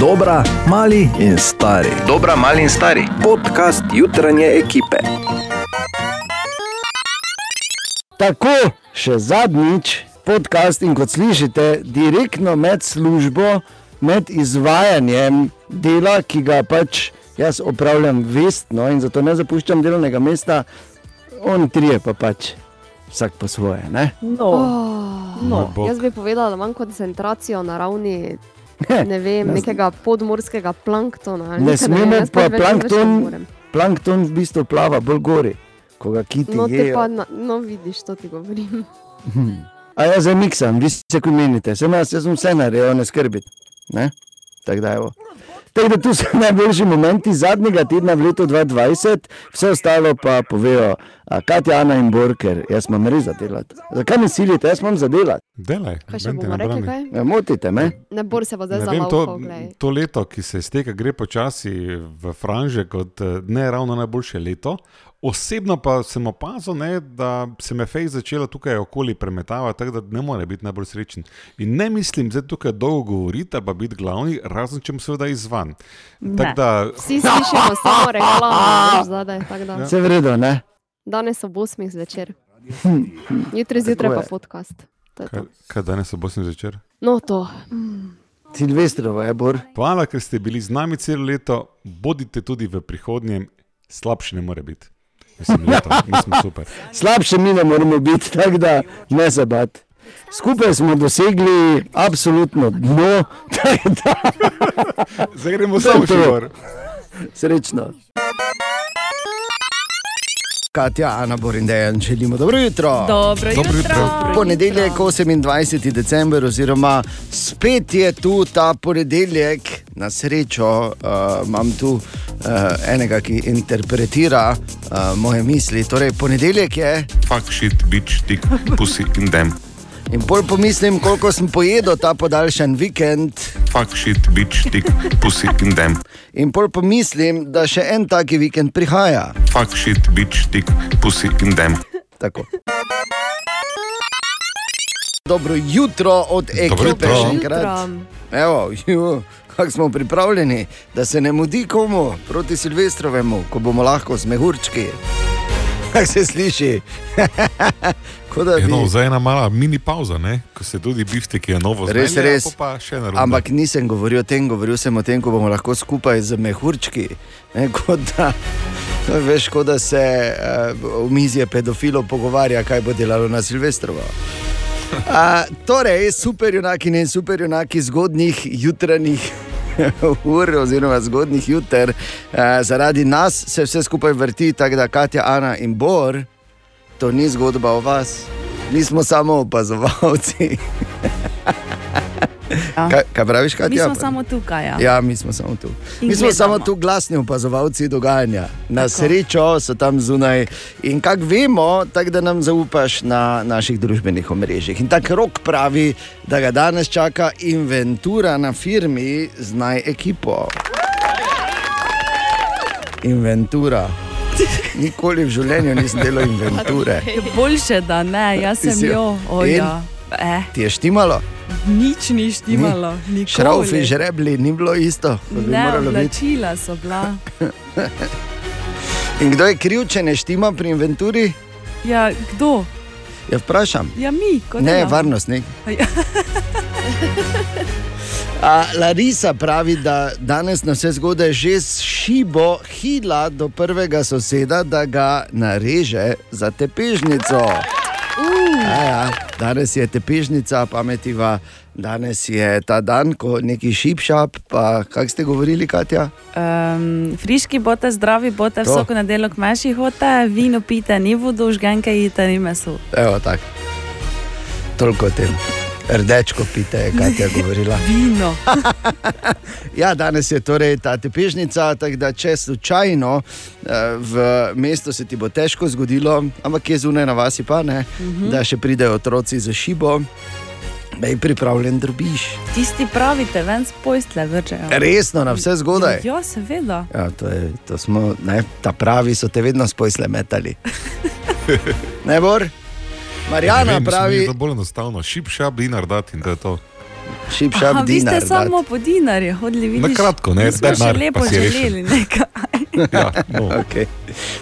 Dobra, mali in stari. Dobra, mali in stari. Podcast jutranje ekipe. Tako, še zadnjič podcast in kot slišite, direktno med službo, med izvajanjem dela, ki ga pač jaz opravljam vestno in zato ne zapuščam delovnega mesta, oni trije pa pač vsak po svoje. Ne? No, Oh, no. jaz bi povedala, da imam koncentracijo na ravni ne vem, Ne, nekega podmorskega planktona. Ne nekaj, smemo pa ne plankton-. Plankton v bistvu plava bolj gori, ko ga kiti No, jejo. pa, na, no, vidiš, to ti govorim. A jaz zdaj miksam, vi se ko menite, sem jaz, jaz sem vse naredil, ne skrbite. Ne? Tako da, evo. Tako da tu so najboljši momenti zadnjega tedna v letu 2020, vse ostalo pa povejo Katja, Ana in Borker, jaz imam res za delati. Zakaj me silite, jaz imam za delati? Delaj, Kaj še bomo ne rekli? Kaj? Ja, Motite me. Ne bor se pa zdaj Ne vem, to, zalaufal. to leto, ki se izteka, gre počasi v franže, kot eh, ne ravno najboljše leto. Osebno pa sem opazil, ne, da se me fej začela tukaj okoli premetavati, tako da ne more biti najbolj srečen. In ne mislim, da tukaj dolgo govoriti, pa biti glavni, razen če mu seveda izvan. Tako da, Vsi slišimo samo reklame, veš, zadaj. Vse vredo, ne? Danes ob 8 zvečer. Jutri zjutraj pa podcast. Kaj, kaj danes ob 8 zvečer? No, to. Silvestrovo je bor. Hvala, ker ste bili z nami celo leto, bodite tudi v prihodnjem, slabše ne more biti. Mislim, leto, mi smo super. Slabše mi ne moramo biti, tako da ne se bat. Skupaj smo dosegli absolutno dno, Zdaj gremo samo še gor. srečno. Katja, Ana Borindejan, želimo dobro jutro. Dobro Dobro jutro. jutro. Ponedeljek, 28. december, oziroma spet je tu ta ponedeljek, na srečo uh, imam tu uh, enega, ki interpretira uh, moje misli. Torej, ponedeljek je fuck shit, bitch, dick, pussy in dem. In bolj pomislim, koliko sem pojedel ta podaljšan vikend. Fuck shit, bitch, dick, pussy in dem. In bolj pomislim, da še en taki vikend prihaja. Fuck shit, bitch, dick, pussy in dem. Tako. Dobro jutro od ekipe jutro. še enkrat. Evo, ju, kako smo pripravljeni, da se ne mudi komu proti Silvestrovemu, ko bomo lahko z mehurčki. Kako se sliši? Bi- Eno, zdaj ena mala mini pauza, ne? ko se tudi bifte, ki je novo Res, zmelje, res. ena runda. Ampak nisem govoril o tem, govoril sem o tem, ko bomo lahko skupaj z mehurčki. Ne, kot da, veš, kot da se uh, v mizje pedofilov pogovarja, kaj bo delalo na Silvestrovo. Uh, torej, superjunaki in superjunaki zgodnih jutranjih ur, oziroma zgodnih juter, uh, zaradi nas se vse skupaj vrti, tako da Katja, Ana in Bor, to ni zgodba o vas, nismo samo opazovalci. Kaj, kaj praviš, Katja? Mi smo samo tukaj. Ja. Ja, mi smo samo tu. In Mi smo gledamo. samo tu glasni opazovalci dogajanja. Na Tako. srečo so tam zunaj. In kak vemo, tako da nam zaupaš na naših družbenih omrežjih. In tako rok pravi, da ga danes čaka inventura na firmi z naj ekipo. Inventura. Nikoli v življenju nisem delal inventure. Je Boljše, da ne, jaz sem jo. In? Oja. Eh, Ti je štimalo? nič ni štimalo. nikoli. Šraufi, žrebli, ni bilo isto, Ne, oblačila so bila. In kdo je kriv, če ne štima pri inventuri? Ja, kdo? Ja, vprašam. Ja, mi, kot Ne, varnostnik. Ja. A, Larisa pravi, da danes na vse zgodaj že s šibo hila do prvega soseda, da ga nareže za tepežnico. Ja, ja, danes je tepežnica, pametiva, danes je ta dan, ko neki šipšap, pa kako ste govorili, Katja? Um, friški bote, zdravi bote, To. vsako nedeljo k meši hote, vino pite, ni vodo, žgenke jite, ni meso. Evo tako. Toliko o tem. Rdečko pite, je Katja govorila. Vino. Ja, danes je torej ta tepežnica, tako da če slučajno eh, v mestu se ti bo težko zgodilo, ampak je zunaj na vasi pa ne, uh -huh. da še pridejo otroci za šibo, je pripravljen drobiš. Tisti pravite, ven s pojstle vrčejo. Resno, na vse zgodaj. Ja, seveda. Ja, to je, to smo, ne, ta pravi so te vedno spojsle metali. Ne, Bor? Marijana Ne vem, mislim, da pravi, Je to bolj enostavno, šip šap, dinar dati in to je to. šip Aha, šap vi ste dinar. samo po dinarju hodili, vidiš? Na kratko, ne, Mi smo pa lepo želeli nekaj. Ja, no. Okay.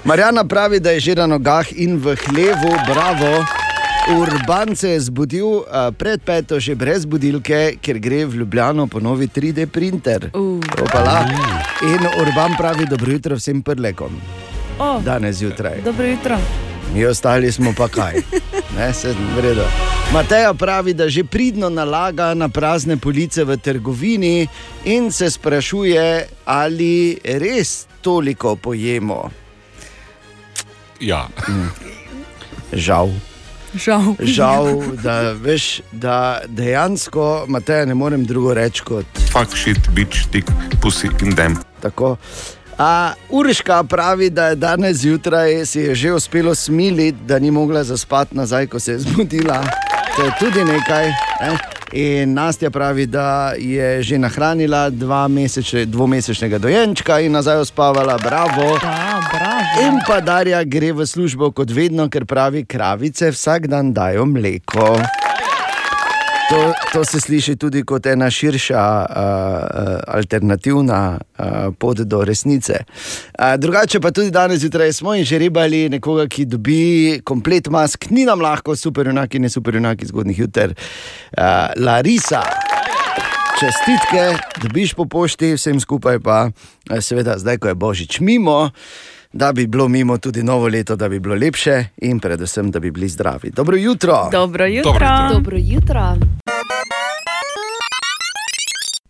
Marjana pravi, da je že na nogah in v hlevu, bravo. Urban se je zbudil a, pred peto, že brez budilke, ker gre v Ljubljano po novi 3D printer. Uh. Opala. In Urban pravi, dobro jutro vsem prlekom, O, danes zjutraj. dobro jutro. Mi ostali smo pa kaj. Ne. Mateja pravi, da že pridno nalaga na prazne police v trgovini in se sprašuje, ali res toliko pojemo. ja. Žal. Žal. Žal, da, veš, da dejansko, Mateja, ne morem drugo reči kot Fuck shit, bitch, dick, pussy in dem. tako. A, Urška pravi, da je danes zjutraj si je že uspelo smiliti, da ni mogla zaspati nazaj, ko se je zbudila. To je tudi nekaj. Ne? In Nastja pravi, da je že nahranila dva mesečne, dvomesečnega dojenčka in nazaj uspavala, bravo. Ja, bravo. In pa Darja gre v službo kot vedno, ker pravi, kravice vsak dan dajo mleko. To, to se sliši tudi kot ena širša, uh, uh, alternativna uh, pot do resnice. Uh, drugače pa tudi danes zjutraj smo in že ribali nekoga, ki dobi komplet mask, ni nam lahko, super, enaki, ne super, enaki, zgodnih juter. Uh, Larisa. Čestitke, dobiš po pošti, vsem skupaj pa, seveda, zdaj, ko je božič mimo, da bi bilo mimo tudi novo leto, da bi bilo lepše in predvsem, da bi bili zdravi. Dobro jutro. Dobro jutro. Dobro jutro. Dobro jutro.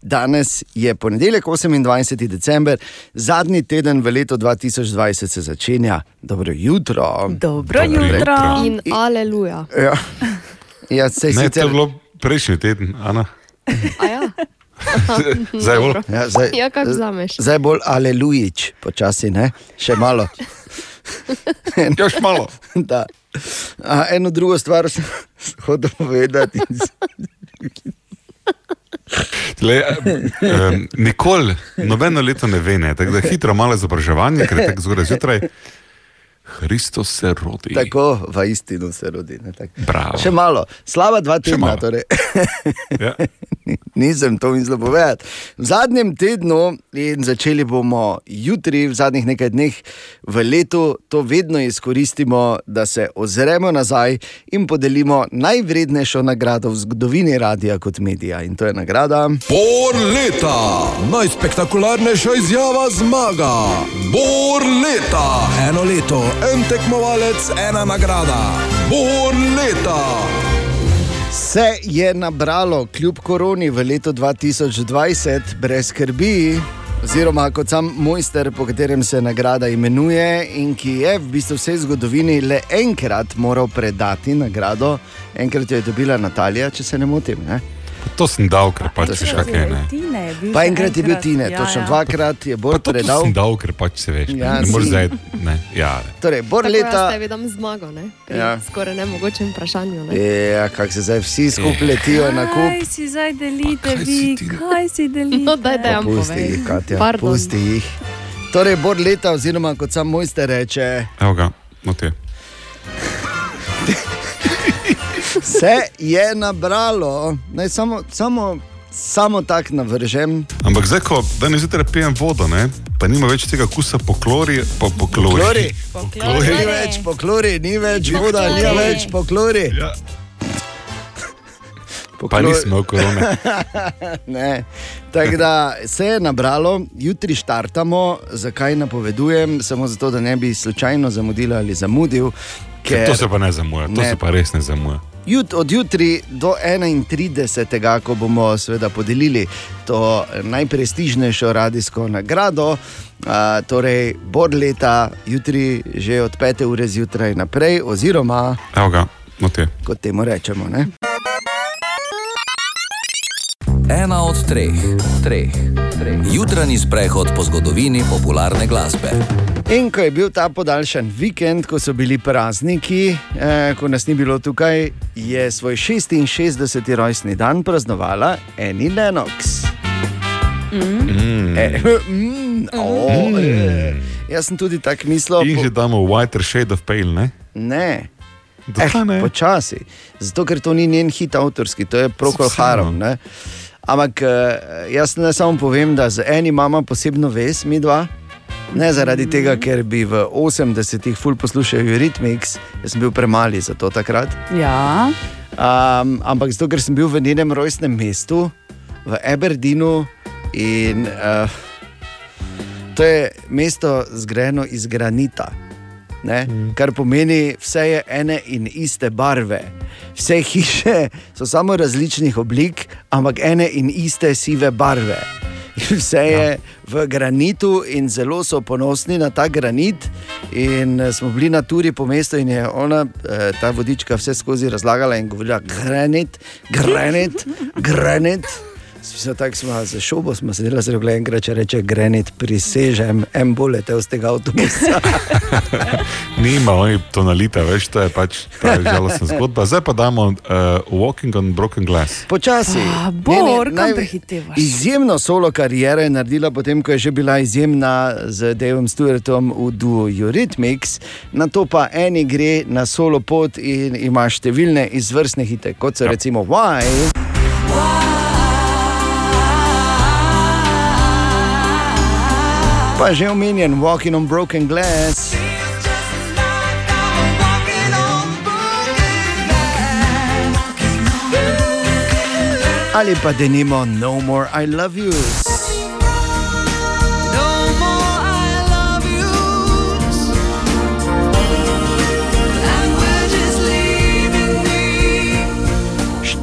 Danes je ponedeljek, 28. december, zadnji teden v letu 2020 se začenja. Dobro jutro. Dobro Dobro jutro. jutro. In aleluja. Ja, ja to je sicer. bilo prejšnji teden, Ana. A ja, Zdaj bolj. Ja, zdaj, ja kako vzameš? zdaj bolj alelujič, počasi, ne? še malo. Ja, še malo. Da. A, eno drugo stvar sem hotel povedati. Le, um, nikoli, nobeno leto ne ve, ne, tako da hitro malo izobraževanje, ker je tako zgodaj zjutraj. Hristos se rodi. Tako v istinu se rodi. ne, tako. Bravo. Še malo, slaba dva tedna. Torej. Ja. Nisem to mislil povedati. V zadnjem tednu, in začeli bomo jutri, v zadnjih nekaj dneh v letu, to vedno izkoristimo, da se ozremo nazaj in podelimo najvrednejšo nagrado v zgodovini radia kot medija. In to je nagrada. Bor leta, najspektakularnejša izjava zmaga. Bor leta, eno leto, en tekmovalec, ena nagrada. Bor leta. Se je nabralo kljub koroni v letu 2020 brez skrbi. Oziroma, kot sam mojster, po katerem se nagrada imenuje, in ki je v bistvu vsej zgodovini le enkrat moral predati nagrado, enkrat jo je dobila Natalija, če se ne motim. Ne? To sem dal, ker pač veš, kaj je. Ne. Tine je bil Pa enkrat je bil Tine, Ja, točno ja. dvakrat je Pa bolj to predal. sem dal, ker pač se veš. Ja, Ja, ne moreš si. zdaj. Ne, ja. Torej, bor Tako leta. jaz tebi dam zmago, ne? Pri Ja. skoraj nemogočem vprašanju. Ne? Ja, kako se zdaj vsi skupaj letijo na kup. Kaj si zdaj delite, kaj si vi? ti? Kaj si delite? No, daj, daj, vam Pusti jih, Katja, Pardon. pusti jih. Torej, bor leta, oziroma kot sam mojster reče, Evo ga, no te. se je nabralo. Naj samo, samo, samo tako navržem. Ampak zdaj, ko danes zjutraj pijem vodo, ne, pa nima več tega kusa po klori, po, po klori. Klori. Ni več poklori, ni več voda, ni Poklori. več poklori. Ja. Pa korone. Ne. Tako da se je nabralo, jutri štartamo, zakaj napovedujem, samo zato, da ne bi slučajno zamudil ali zamudil. Ker To se pa ne zamuja, to Ne. se pa res ne zamuja. Jut, od jutri do 31. ko bomo seveda podelili to najprestižnejšo radijsko nagrado, a, torej Bor leta, jutri že od 5. ure zjutraj naprej, oziroma Evo ga, no te. kot temu rečemo. Ne? Ena od treh, treh, treh. Jutranji sprehod po zgodovini popularne glasbe. In ko je bil ta podaljšan vikend, ko so bili prazniki, eh, ko nas ni bilo tukaj, je svoj 66. rojstni dan praznovala Annie Lennox. Mm. E, mm, oh, eh. Jaz sem tudi tako mislil. In že damo whiter shade of pale, ne? Ne. Ne? počasi. Zato, ker to ni njen hit avtorski, to je. Harum. ne. Ampak eh, jaz ne samo povem, da z enim imamo posebno vez, mi dva. Ne zaradi tega, ker bi v 80-ih ful poslušal Eurythmics, jaz sem bil premali za to takrat. Ja, Um, ampak zato, ker sem bil v njenem rojstnem mestu, v Aberdeenu. In, uh, to je mesto zgrajeno iz granita, ne? kar pomeni, vse je ene in iste barve. Vse hiše so samo različnih oblik, ampak ene in iste sive barve. Vse je v granitu, in zelo so ponosni na ta granit. In eh, smo bili na turi po mestu, in je ona, eh, ta vodička, vse skozi razlagala in govorila: granit, granit, granit. Vse tako smo za šobo, smo sedeli zelo enkrat, če reče granit, prisežem, en bolete z tega avtobusa. Nima oni tonalita, veš, to je pač ta žalostna zgodba. Zdaj pa damo uh, Walking on Broken Glass. Počasi. Ah, Bor, kam prehitevaš? Izjemno solo kariero je naredila, potem ko je že bila izjemna z Davom Stewartom v duo Eurythmics, na to pa eni gre na solo pot in ima številne izvrstne hite, kot so recimo Why. Pa že omenjen Walking on Broken Glass. Ali pa denimo No More I Love You.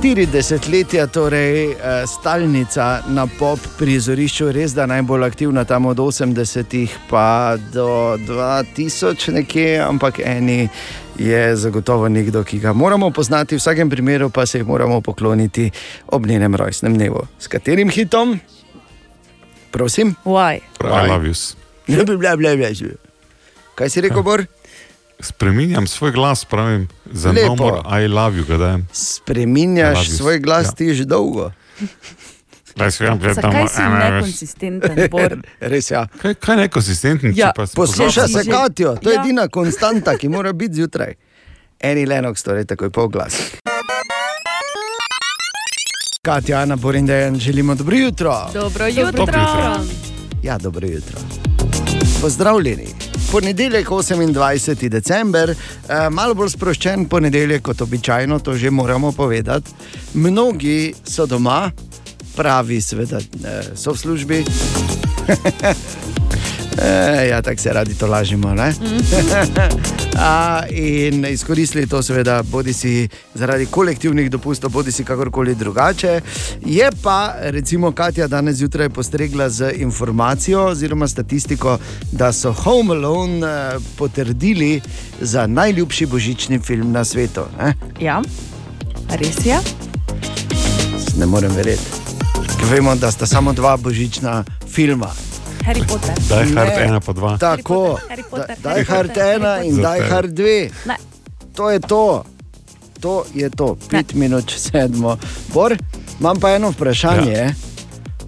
Štiri desetletja, torej eh, stalnica na pop prizorišču, res da najbolj aktivna tam od 80-ih pa do 2000 nekje, ampak eni je zagotovo nekdo, ki ga moramo poznati, v vsakem primeru pa se jih moramo pokloniti ob njenem rojstnem dnevu. S katerim hitom? Prosim? Why? I love you. Ne bi bile, bile, bile. Kaj si rekel, Bor? Spreminjam svoj glas, pravim, za Lepo. no more I love you. I Spreminjaš svoj glas Ja. ti že dolgo. Gledam, Zakaj si nekonsistenten? Res je. Ja. Kaj, kaj nekonsistenten, Ja, če pa si Posluša se Katijo, to je Ja. edina konstanta, ki mora biti zjutraj. Eni Lenox, torej takoj po glas. Katja, Ana, Borin, Dejan, želimo dobro jutro. Dobro jutro. Dobro jutro. Ja, dobro jutro. Pozdravljeni. Ponedeljek, 28. december, eh, malo bolj sproščen ponedeljek kot običajno, to že moramo povedati. Mnogi so doma, pravi, seveda, eh, so v službi. E, ja, tako se radi to lažemo. ne? A, in izkoristili to, seveda, bodi si zaradi kolektivnih dopustov, bodi si kakorkoli drugače. Je pa, recimo, Katja danes zjutraj postregla z informacijo oziroma statistiko, da so Home Alone eh, potrdili za najljubši božični film na svetu. Ne, Ja, res je. ne morem verjeti. Ker Vemo, da sta samo dva božična filma. Harry Potter. Daj hard Ne. ena pa dva. Tako, Harry Potter, da- Die Hard 1 in. Die Hard 2. Ne. To je to. To je to, pet minut čez sedmo. Bor, imam pa eno vprašanje. Ja.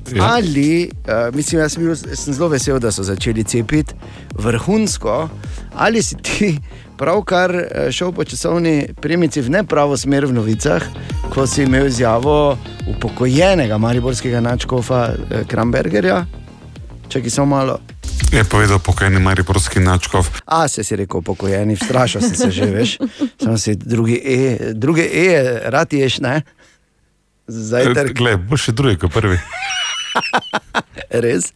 Ja. Ali, uh, mislim, jaz sem, bil, sem zelo vesel, da so začeli cepiti vrhunsko, ali si ti pravkar eh, šel po časovni premici v nepravo smer v novicah, ko si imel izjavo upokojenega mariborskega načkofa eh, Krambergerja? Čakaj samo malo. Je povedal pokojni Mariborski načkov. A se si rekel, pokojeni, strašil si se že, veš. Sam si drugi E, druge E, rad ješ, ne? Zajtrk, Glej, bo še drugi kot prvi. res.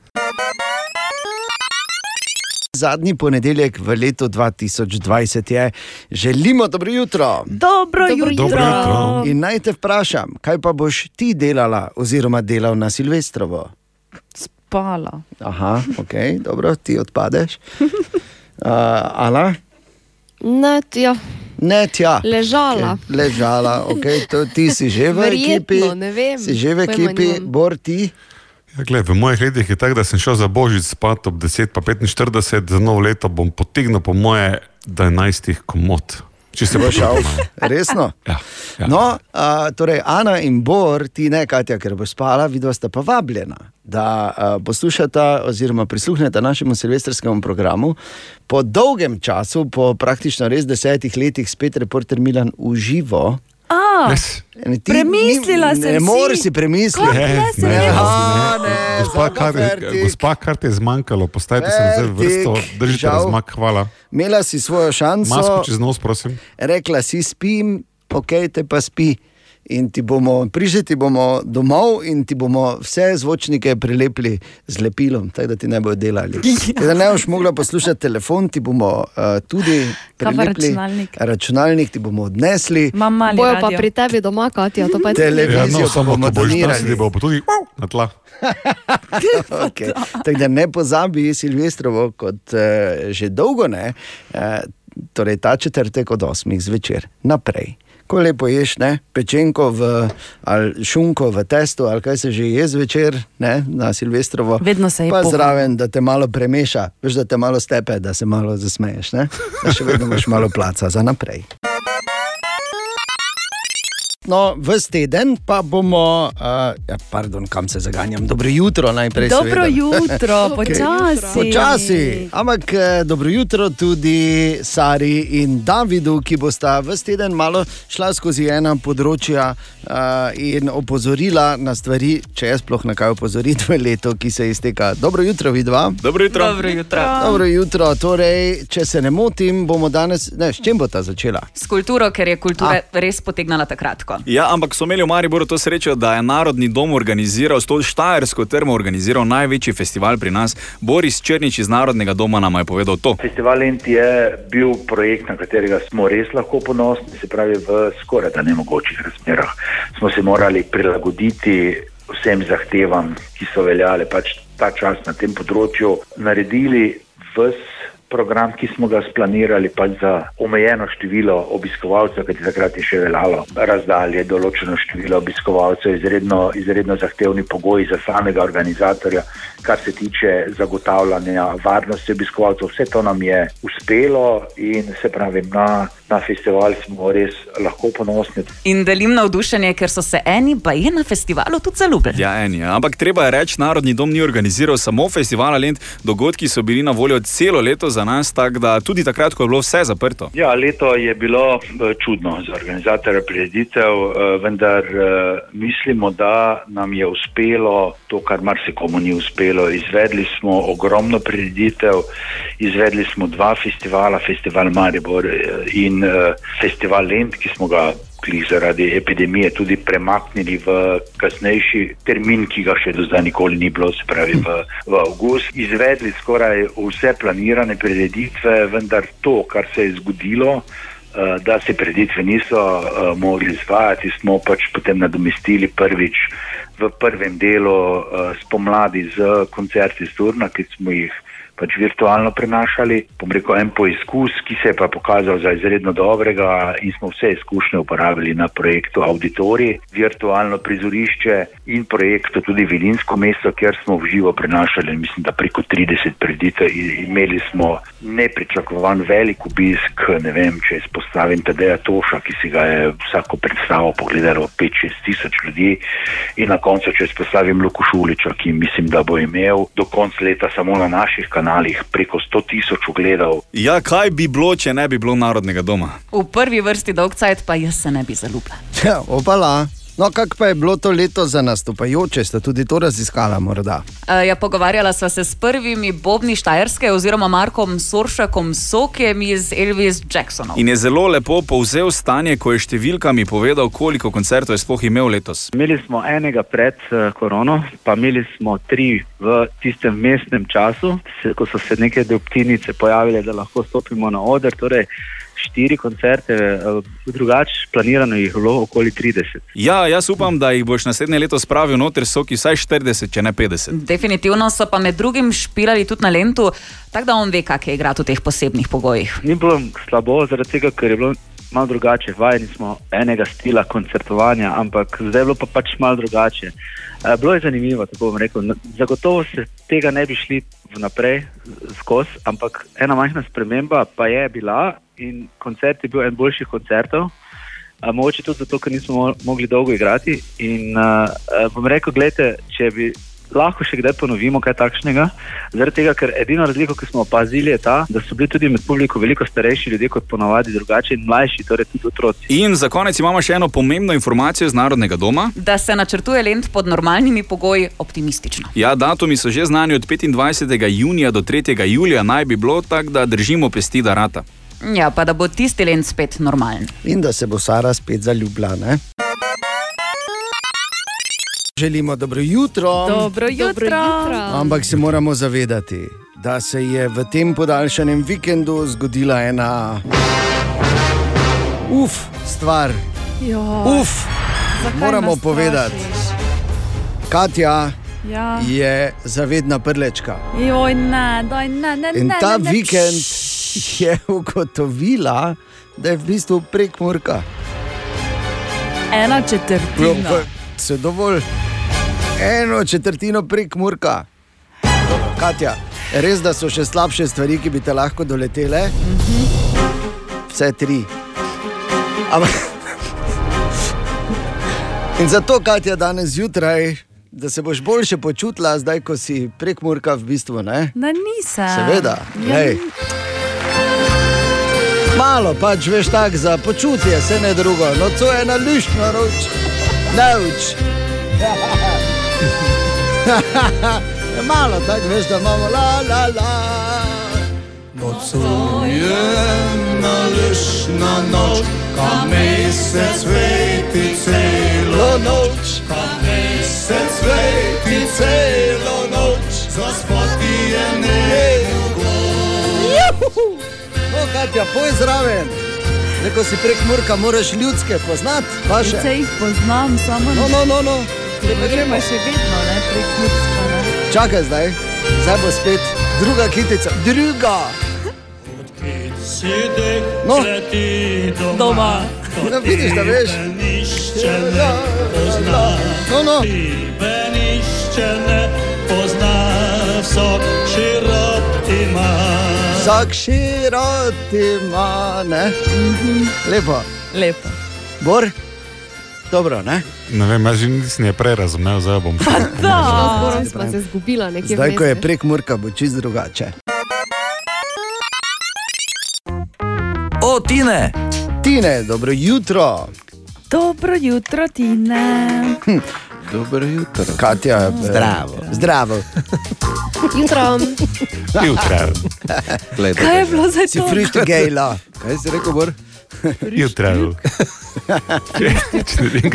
Zadnji ponedeljek v letu 2020 je, želimo dobro jutro. Dobro jutro. Dobro jutro. In naj te vprašam, kaj pa boš ti delala, oziroma delal na Silvestrovo? Spala. Aha, ok, dobro, ti odpadeš. Uh, Ala? Ne, ja, Ne, tja. ležala. Okay. Ležala, okay. to, ti si že v Verjetno, ekipi. ne vem, Si že v ekipi, bor ti. Ja, glej, v mojih letih je tako, da sem šel za božič spat ob 10, pa 45, za novo leto bom potegnil po moje 11 komod. Če se bo Šel, resno. Ja, ja. No, a, torej, Ana in Bor, ti ne, Katja, ker bo spala, vidva sta pa vabljena, da a, poslušata oziroma prisluhneta našemu silvestrskemu programu. Po dolgem času, po praktično res desetih letih, spet reporter Milan uživo. A, Ne, ti Premislila ni- sem Ne si. moreš si premisliti. Ne Ne, jaz? aha, ne, Gospa, zdaj pa kar, gospa, kar te je zmanjkalo, postavite se nazaj v vrsto, držite razmak, hvala. Imela si svojo šanso, Masko čez nos, prosim. rekla si spim, ok, te pa spi. In ti bomo, prišli ti bomo domov in ti bomo vse zvočnike prilepili z lepilom, tako da ti ne bodo delali. Tako Da ne boš mogla poslušati telefon, ti bomo uh, tudi pa prilepili računalnik? računalnik ti bomo odnesli. Bojo pa radio. pri tebi doma, Katja, to pa je Televizijo Ja, no, pa samo bomo ko boš sedel, bo pa tudi na tla. Okay. Tako da ne pozabi Silvestrovo, kot uh, že dolgo ne, uh, torej ta četrtek od 8 zvečer naprej. Ko lepo ješ, ne, pečenko v, ali šunko v testu, ali kaj se že je zvečer ne, na Silvestrovo. Vedno se je Pa pohval. zraven, da te malo premeša, veš, da te malo stepe, da se malo zasmeješ. Ne? Da še vedno imaš malo placa za naprej. No, ves teden pa bomo, uh, ja, pardon, kam se zaganjam, dobro jutro najprej. Dobro seveda. jutro, počasi. Počasi, ampak eh, dobro jutro tudi Sari in Davidu, ki bosta ves teden malo šla skozi ena področja uh, in opozorila na stvari, če je sploh na kaj opozoriti v letu, ki se izteka. Dobro jutro, vidva. Dobro jutro. Dobro jutro. Dobro jutro, torej, če se ne motim, bomo danes, ne, s čim bo ta začela? S kulturo, ker je kultura res potegnala takrat. Ja, ampak so imeli v Mariboru to srečo, da je Narodni dom organiziral, s to Štajersko termo organiziral največji festival pri nas. Boris Črnič iz Narodnega doma nam je povedal to. Festival Lent je bil projekt, na katerega smo res lahko ponosni, se pravi v skoraj da nemogočih razmerah. Smo se morali prilagoditi vsem zahtevam, ki so veljale pač ta čas na tem področju, naredili vse program, ki smo ga splanirali, pač za omejeno število obiskovalcev, kajti takrat je še veljalo razdalje, določeno število obiskovalcev, izredno, izredno zahtevni pogoji za samega organizatorja, kar se tiče zagotavljanja varnosti obiskovalcev. Vse to nam je uspelo in se pravi, na, na festival smo res lahko ponosni. In delim navdušenje, ker so se eni, pa je na festivalu tudi zaljubili. Ja, eni, ja. ampak treba je reči, Narodni dom ni organiziral samo festivala Lent, dogodki so bili na voljo celo leto za nas, tako da tudi takrat, ko je bilo vse zaprto. Ja, leto je bilo eh, čudno za organizatorja prireditev, eh, vendar eh, mislimo, da nam je uspelo to, kar marsikomu ni uspelo. Izvedli smo ogromno prireditev, izvedli smo dva festivala, festival Maribor eh, in eh, festival Lent, ki smo ga glih zaradi epidemije tudi premaknili v kasnejši termin, ki ga še do zdaj nikoli ni bilo, se pravi v, v avgust. Izvedli skoraj vse planirane prireditve, vendar to, kar se je zgodilo, eh, da se prireditve niso eh, mogli izvajati, smo pač potem nadomestili prvič v prvem delu eh, spomladi z koncerti z Turna, ki smo jih pač virtualno prenašali. Bom rekel, en poizkus, ki se je pa pokazal za izredno dobrega in smo vse izkušnje uporabili na projektu Auditori, virtualno prizorišče in projektu tudi Vilinsko mesto, kjer smo v živo prenašali, mislim, da preko 30 preditev in imeli smo nepričakovan velik obisk, ne vem, če izpostavim Tadeja Toša, ki si ga je vsako predstavo pogledalo 5-6 tisoč ljudi in na koncu, če izpostavim Luku Šuliča, ki mislim, da bo imel do konca leta samo na naših kanalih preko 100 tisoč ogledov. Ja, kaj bi bilo, če ne bi bilo Narodnega doma? V prvi vrsti dolg cajt, pa jaz se ne bi zaljubila. Ja, opala. No, kako pa je bilo to leto za nastopajoče, ste tudi to raziskala morda? Uh, ja, pogovarjala sva se s prvimi Bobni Štajerske oziroma Markom Soršakom Sokem iz Elvis Jacksonov. In je zelo lepo povzel stanje, ko je številkami povedal, koliko koncertov je sploh imel letos. Imeli smo enega pred uh, korono, pa imeli smo tri v tistem mestnem času, ko so se neke doptinice pojavile, da lahko stopimo na oder. Torej, štiri koncerte, uh, drugače planirano jih je bilo okoli 30. Ja, jaz upam, da jih boš naslednje leto spravil noter, so ki vsaj 40, če ne 50. Definitivno so pa med drugim špilali tudi na Lentu, tako da on ve, kak je igrati v teh posebnih pogojih. Ni bilo slabo, zaradi tega, ker je bilo malo drugače. Vajeni smo enega stila koncertovanja, ampak zdaj je bilo pa pač malo drugače. Uh, bilo je zanimivo, tako bom rekel. Zagotovo se tega ne bi šli vnaprej skozi, ampak ena majhna sprememba pa je bila in koncert je bil en boljših koncertov. Uh, mogoče tudi zato, ker nismo mo mogli dolgo igrati. In uh, uh, bom rekel, gledajte, če bi lahko še kdaj ponovimo kaj takšnega. Zaradi tega, ker edina razlika, ki smo opazili, je ta, da so bili tudi med publiko veliko starejši ljudje kot ponavadi, drugače in mlajši, torej tudi otroci. In za konec imamo še eno pomembno informacijo iz Narodnega doma. Da se načrtuje lent pod normalnimi pogoji optimistično. Ja, datumi so že znani od 25. junija do 3. julija, naj bi bilo tako, da držimo pesti, da rata. Ja, pa da bo tisti lent spet normalen. In da se bo Sara spet zaljubila. Ne? Želimo dobro jutro. Dobro jutro. Ampak se moramo zavedati, da se je v tem podaljšanem vikendu zgodila ena uf stvar. Joj. Uf, Zakaj moramo povedati. Katja Ja. je zavedna prlečka. Joj, ne, daj, ne, ne, In ne, ta ne, ne. vikend je ugotovila, da je v bistvu prek Murka. Ena četrtina. Se dovolj, eno četrtino prek Murka. Katja, res da so še slabše stvari, ki bi te lahko doletele. Vse tri. Ampak. In zato, Katja, danes zjutraj, da se boš boljše počutila, zdaj, ko si prek Murka v bistvu. Ne? Na nisem. Seveda, Ja. Malo pač veš tako za počutje, se ne drugo, no to je ena luštna roč, nauč. Malo tako veš, da imamo la la la. Nocujena lešna noč, ka mesec sveti celo noč, ka mesec sveti celo noč, zaspati je Juhu! No, Katja, poj zraven. Neko si prek Murka, moraš ljudske poznati, vaše. Če jih poznam, samo No, no, no, no. Gremo še vedno, ne, prek Ljudska, ne. Čakaj zdaj, zdaj bo spet druga kitica, druga. No, doma. No, vidiš, da veš. No, no. Nišče ne Vsak širot ima, ne? Lepo. Lepo. Bor, dobro, ne? Ne vem, jaz nisem je prej razumel, zdaj bom šel. Zborom smo se zgubila nekje Zdaj, ko je prek Murka, bo čist drugače. O, Tine! Tine, dobro jutro. Dobro jutro, Tine. Dobro jutro. Katja, Zdravo. Zdravo. Jutro. Jutro. Kaj je bilo za Si to? frišti gejla. Kaj si rekel, Bor? Jutro. Če je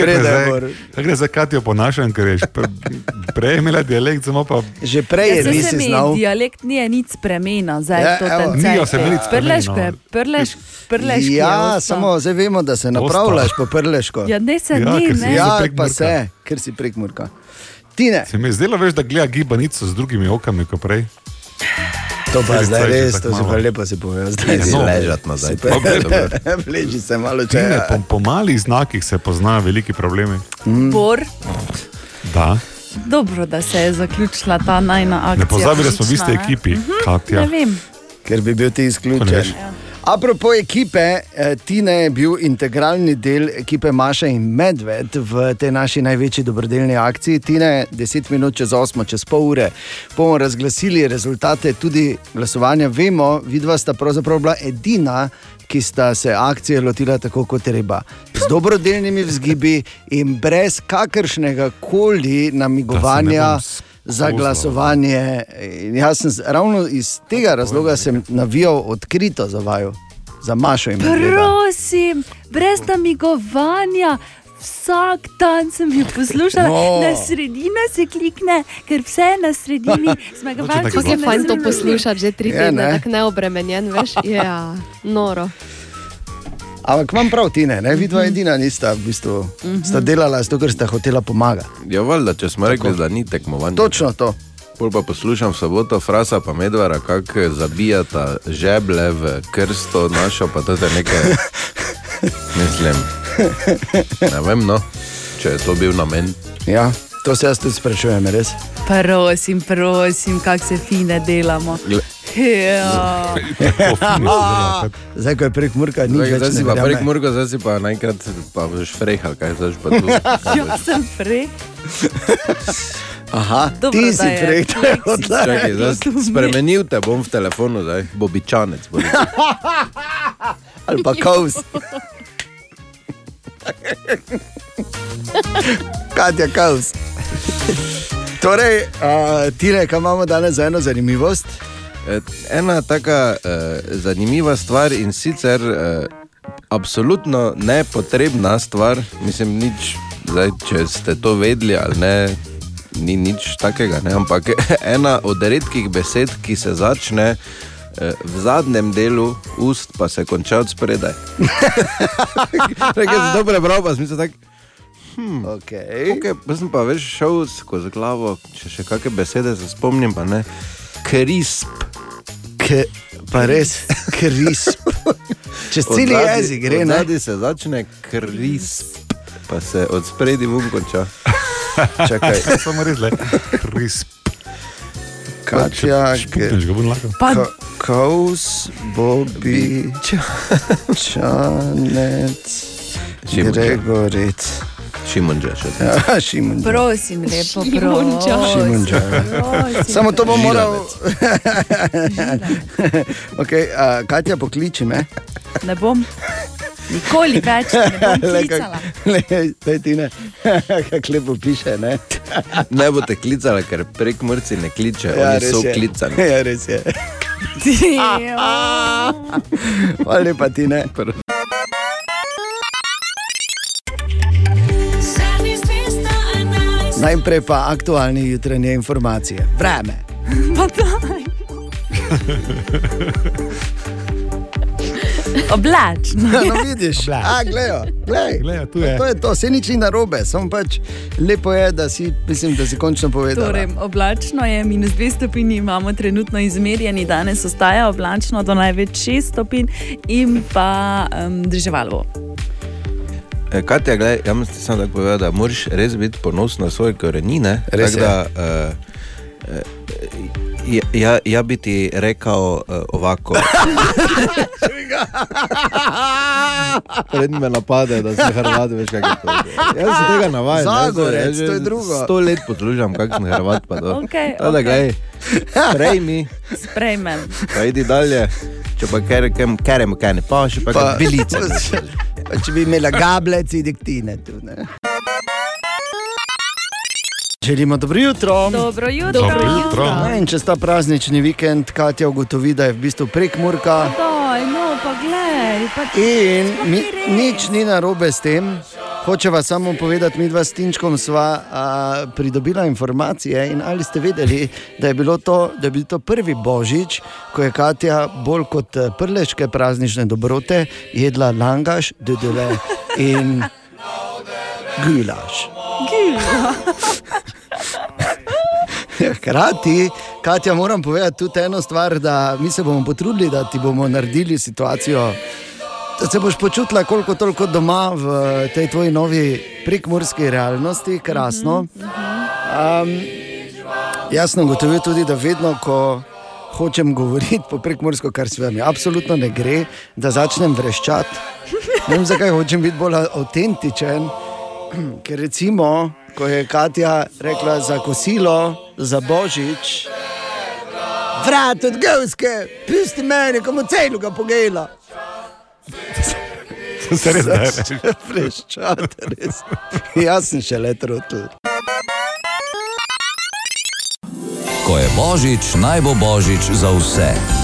gre za Katijo ponašam, ker je že pre- prej imela dialekt, samo pa. Že prej Ja, saj se mi dialekt ni nič spremenil, zdaj Ja, je to evo. ten Nijo se mi nič Prleško je, spremenilo. prleš, prleško je. Ja, samo zdaj vemo, da se napravljaš po prleško. Ja, ne se Ja, ni, si ne. Ja, pa se, ker si prek Murka. Tine, Se mi je zdelo, veš, da gleda gibanico z drugimi okami kot prej. to pa zdaj je res, to malo. pa lepo si povedal. Zdaj si ležat nazaj. Super. Vleči se malo če. Tine, po, po malih znakih se poznajo veliki problemi. Bor, Da. dobro, da se je zaključila ta najna akcija. Ne pozabi, da smo v isti ne. ekipi, Ne Katja. vem. Ker bi bil ti ne izključen. Apropo ekipe, eh, Tina je bil integralni del ekipe Maša in Medved v tej naši največji dobrodelni akciji. Tina je 10 minut čez 8, čez pol ure. Bomo razglasili rezultate tudi glasovanja. Vemo, vidva sta pravzaprav bila edina. Ki sta se akcije lotila tako kot treba, z dobrodelnimi vzgibi in brez kakršnega koli namigovanja za spozval. glasovanje. In jaz sem ravno iz tega razloga sem navijal odkrito za vaju, za Mašo in Medveda. Prosim, brez namigovanja. Vsak dan sem jih poslušala, No. na sredino se klikne, ker vse je na sredini. Zmagovalci Kako so je fajn to sredini. poslušati že tri Je, tedne, ne? tako neobremenjen, veš? Ja, noro. Ampak imam prav, ti ne, ne? vidva edina nista v bistvu. Sta delala zato, ker sta hotela pomagati. Ja, valjda, če smo rekli, da ni tekmovanja. Točno to. Pol pa poslušam v soboto Frasa pa Medvara, kako zabijata žeble v krsto našo, pa to je nekaj. Mislim, ne vem, no, če je to bil namen. Ja, to se jaz tudi sprašujem, res. Prosim, prosim, kako se fine delamo. Ja. Zdaj, ko je prek Murka, ni več. zdaj si ne pa prek Murga, zdaj si pa naenkrat pa boš frehal, kaj zdaj pa tu. Ja, sem prej. Aha, Dobro, ti si je projekt. Čakaj, zdaj spremenil te bom v telefonu, zdaj bobičanec. bo. Ali pa kaus. Katja kaus. Torej, uh, Tine, kaj imamo danes za eno zanimivost? Eh, Ena taka uh, zanimiva stvar in sicer uh, absolutno nepotrebna stvar, mislim, nič, zdaj, če ste to vedeli ali ne, ni nič takega, ne? ampak ena od redkih besed, ki se začne v zadnjem delu ust, pa se konča od spredaj. Nekaj sem to prebral, pa sem tak. Hmm, okay. Okay, pa sem pa več šel skozi glavo, če še kakšne besede se spomnim, pa ne. Crisp. K, pa res, crisp. Čez cel jezik gre? Zadnji se začne crisp, pa se od spredi vun konča. Čakaj. Samo res le. Crisp. Katja, Špukneš ga, bom lahko. Ka- Kaus, Bobi, Čanec, Šimunča. Gregoric. Šimunča še. Ja, Šimunča. Prosim, lepo, Šimunča. Šimunča. prosim. Samo to bom moral. Okay, uh, Katja, pokliči me. Ne bom. Nikoli več ne bom Le, klicala. kak- le, daj ti ne. Kako lepo piše, ne? Ne boste klicali, ker prek mrci ne kliče, Ja, oni so je. klicani. Ja, res je. Hvala lepa, ti ne. Najprej pa aktualne jutranje informacije. Vreme. Pa daj. Oblačno. No, vidiš, A, glejo, glej. Glejo, tu je. To je to, se nič ni narobe, samo pač lepo je, da si, mislim, da si končno povedal. Torej, oblačno je, minus 2 stopinji imamo trenutno izmerjeni, danes ostaja oblačno do največ 6 stopinj in pa um, drževalo. E, Katja, gledaj, jaz ti samo tako povedal, da moraš res biti ponosen na svoje korenine. Res tako Da, uh, uh, ja, ja, ja bi ti rekel uh, ovako. Predn me napade, da se Hrvat veš, kaj je to. Jaz se tega Zagorec, jaz že to je drugo. Sto let poslušam, kakšen Hrvat pa to. Okej, Tako da, okej. gledaj, sprejmi, Sprejmem. pa idi dalje. Če pa kerem, kerem, kaj ne pa, še pa, Pa- pa bilice. Pa če bi imela gablec, idiktine tu. Ne? Želimo dobro jutro. Dobro jutro. Dobro jutro. No, in čez ta praznični vikend Katja ugotovi, da je v bistvu prek Murka. No, Pa... In mi, nič ni narobe s tem. Hočeva samo povedati, mi dva s Tinčkom sva a, pridobila informacije in ali ste vedeli, da je, to, da je bil to prvi božič, ko je Katja bolj kot eh, prleške praznične dobrote jedla langaš, dudele in gulaš. Hkrati, Katja, moram povedati tudi eno stvar, da mi se bomo potrudili, da ti bomo naredili situacijo, da se boš počutila koliko toliko doma v tej tvoji novi prekmorski realnosti, krasno. Um, jaz sem ugotovil tudi, da vedno, ko hočem govoriti po prekmorsko, kar se vam absolutno ne gre, da začnem vreščati. Ne vem, zakaj hočem biti bolj avtentičen. Ker recimo, ko je Katja rekla za kosilo, za božič, vrat od Gavske, pusti meni, komu celo ga pogela. Se res da rečeš. Vreščati, res. Jaz sem še le trotl. Ko je božič, naj bo božič za vse.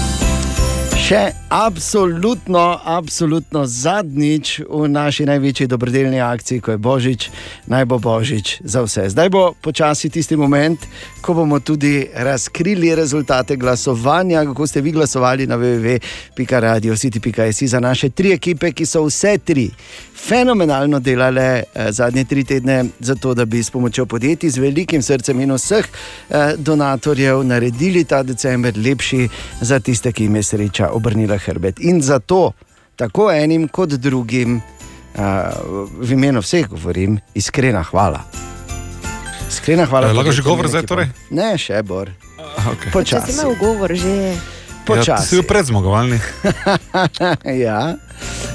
Še absolutno, absolutno zadnjič v naši največji dobrodelni akciji, ko je Božič, naj bo Božič za vse. Zdaj bo počasi tisti moment, ko bomo tudi razkrili rezultate glasovanja, kako ste vi glasovali na www.radiositi.js za naše tri ekipe, ki so vse tri fenomenalno delale eh, zadnje tri tedne, zato da bi s pomočjo podjetij z velikim srcem in vseh eh, donatorjev naredili ta decembr lepši za tiste, ki jim je sreča obrnila hrbet. In zato tako enim kot drugim, eh, v imenu vseh govorim, iskrena hvala. Iskrena hvala. Eh, lahko že govor zdaj, torej? Ne, še bor. Okay. Če si Počasi. imel govor že. Ja, Počasi. si bil predzmagovalni. ja.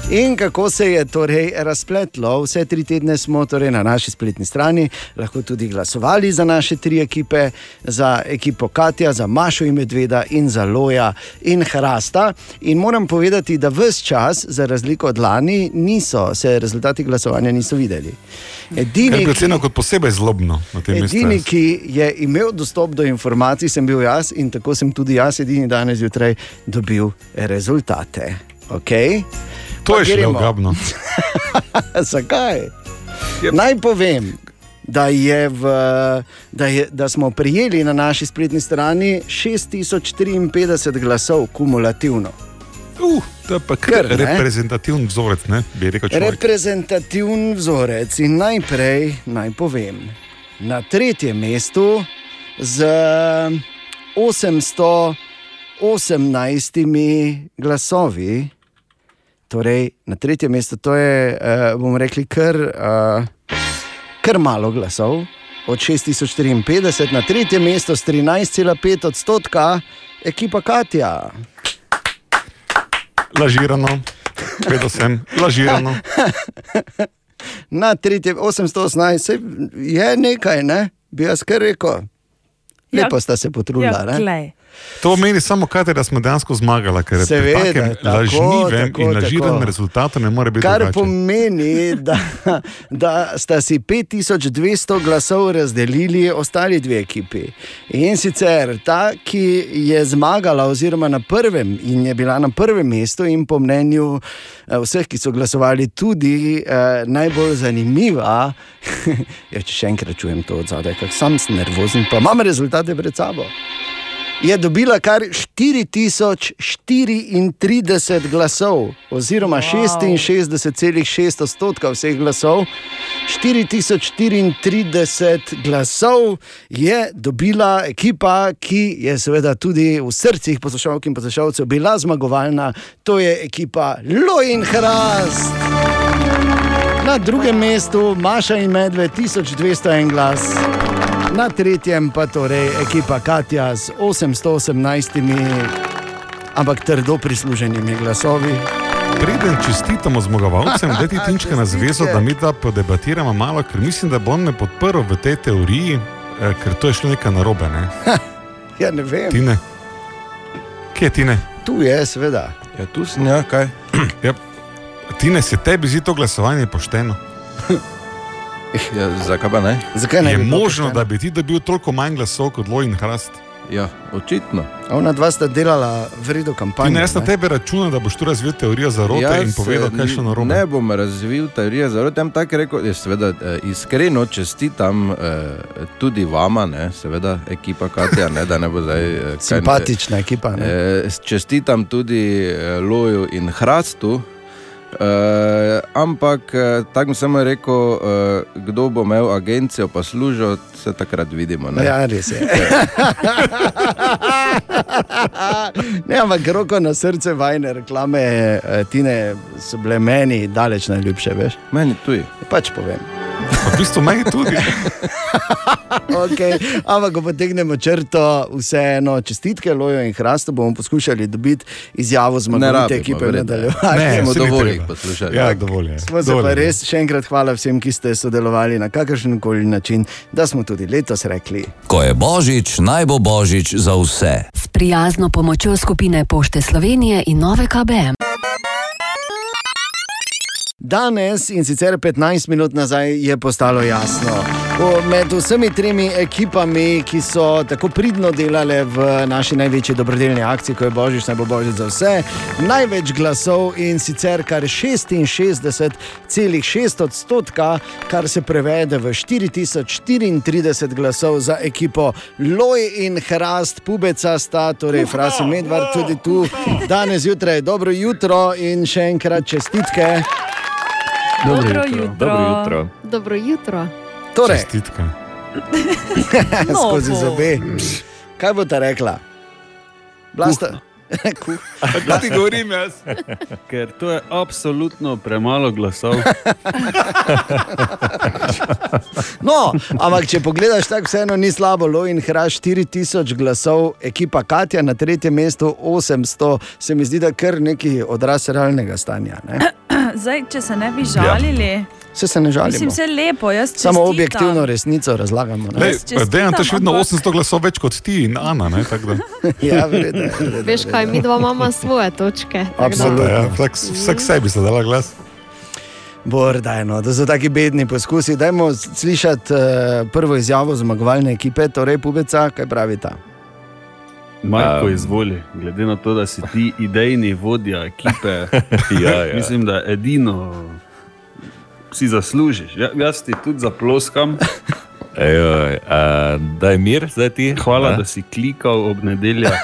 In kako se je torej razpletlo, vse tri tedne smo torej na naši spletni strani lahko tudi glasovali za naše tri ekipe, za ekipo Katja, za Mašo in Medveda in za Loja in Hrasta. In moram povedati, da vse čas, za razliko od lani, niso se rezultati glasovanja niso videli. Edini, ki, kot posebej zlobno na tem mestu. edini, ki je imel dostop do informacij, sem bil jaz in tako sem tudi jaz, edini danes zjutraj, dobil rezultate. Okay? To Pa je gremo. ogabno. Zakaj? Naj povem, da, je v, da, je, da smo prijeli na naši spletni strani 6054 glasov kumulativno. Uh, to je pa kar Kar, reprezentativen vzorec, ne, bi rekel človek. Reprezentativen vzorec in najprej naj povem, na tretjem mestu z 818 glasovi, torej na tretjem mestu, to je, uh, bomo rekli, kar, uh, kar malo glasov. Od 6054 na tretje mesto s 13,5 odstotka, ekipa Katja. Lažirano, vedel sem, lažirano. Na tretje 818 saj je nekaj, ne? bi jaz kar rekel. Lepo Ja. sta se potrudila. Ja. To meni samo kaj, da smo dejansko zmagali, ker Seveda, takem tako, lažnivem tako, in laživem tako. rezultatu ne more biti Kar drugače. pomeni, da, da sta si 5200 glasov razdelili ostali dve ekipi. In sicer ta, ki je zmagala, oziroma na prvem in je bila na prvem mestu, in po mnenju eh, vseh, ki so glasovali, tudi eh, najbolj zanimiva. ja, če še enkrat čujem to od zadaj, kako sam sem nervozen, pa imam rezultate pred sabo. Je dobila kar 4034 glasov, oziroma Wow. 66,6 odstotka vseh glasov. 4034 glasov je dobila ekipa, ki je seveda tudi v srcih poslušalk in poslušalcev bila zmagovalna, to je ekipa Lojin Hrast. Na drugem mestu Maša in Medved 1201 glas. Na tretjem pa torej ekipa Katja z 818, ampak trdo prisluženimi glasovi. Preden čestitamo zmagovalcem, da ti tinčka na zvezo, da mi da podebatiramo malo, ker mislim, da bo on me podprl v tej teoriji, eh, ker to je šlo nekaj narobe. Ne? Ja, ne vem. Tine. Kje je Tine? Tu je, seveda. Ja, tu sem ja, kaj. Ja, Tine, se tebi zdi to glasovanje pošteno? Ja, zakaj pa ne? Zakaj ne Je možno, da bi ti dobil toliko manj glasov kot Loj in Hrast? Ja, očitno. Ona dva sta delala vredno kampanjo. Tine, jaz na ne? tebe računam, da boš tu razvil teorijo zarote Jaz, in povedal, kaj je šlo eh, narobe. Ne bom razvil teorije zarote, ampak tako rekel, jaz seveda eh, iskreno čestitam eh, tudi vama, ne, seveda ekipa Katja, ne, da ne bo zdaj. eh, kaj- Simpatična ekipa. Ne? Eh, čestitam tudi eh, Loju in Hrastu. Eh, ampak eh, tako sem samo rekel, eh, kdo bo imel agencijo, pa služil, se takrat vidimo. Ne? Ja, res je. ne, ampak roko na srce, vajne reklame, tine so bile meni daleč najljubše, veš? Meni tudi. Pač povem. V bistvu meni tudi. okay. Ampak, ko potegnemo črto, vseeno čestitke Lojo in Hrastu bomo poskušali dobiti izjavo zmagovite rabimo, ekipe v nadaljevanju. Ne, smo dovolj poslušali. Ja, dovolj. Smo se Dovolj pa res še enkrat hvala vsem, ki ste sodelovali na kakršen koli način, da smo tudi letos rekli. Ko je božič, naj bo božič za vse. S prijazno pomočjo skupine Pošte Slovenije in Nove KBM. Danes in sicer 15 minut nazaj je postalo jasno. Med vsemi tremi ekipami, ki so tako pridno delale v naši največji dobrodelni akciji, ko je Božič, naj bo Božič za vse, največ glasov in sicer kar 66,6 odstotka, kar se prevede v 4034 glasov za ekipo Loj in Hrast, Pubeca sta, torej Frasi Medvard tudi tu. Danes zjutraj, dobro jutro in še enkrat čestitke. Dobro jutro. Dobro jutro. Dobro jutro. Torej, Čestitka. skozi bo. zobe. Kaj bo ta rekla? Blasta, Kaj ti govorim jaz? Ker to je absolutno premalo glasov. No, ampak če pogledaš, tako vseeno ni slabo. Lojin Hraš 4000 glasov, ekipa Katja na tretjem mestu 800, se mi zdi, da kar neki odraz realnega stanja. Ne? Zdaj, če se ne bi žalili, Vse se ne žalimo. mislim, vse lepo. jaz Samo objektivno resnico razlagamo. ne. Lej, Dejan, to je še vedno ampak- 800 glasov več kot ti in Ana. Ne, ja, vredno, vredno, Veš kaj, mi dva imamo svoje točke. Absolutno. Ja, vsak, vsak sebi se dala glas. Bor, daj, no, da so taki bedni poskusi. Dajmo slišati uh, prvo izjavo zmagovalne ekipe, torej Pubeca, kaj pravi ta. Marko, Um. izvoli, glede na to, da si ti idejni vodja ekipe. Ja, ja. Mislim, da edino si zaslužiš. Ja, jaz ti tudi zaploskam. Ejoj, a, daj mir, zdaj ti. Hvala, Ne? da si klikal ob nedeljah.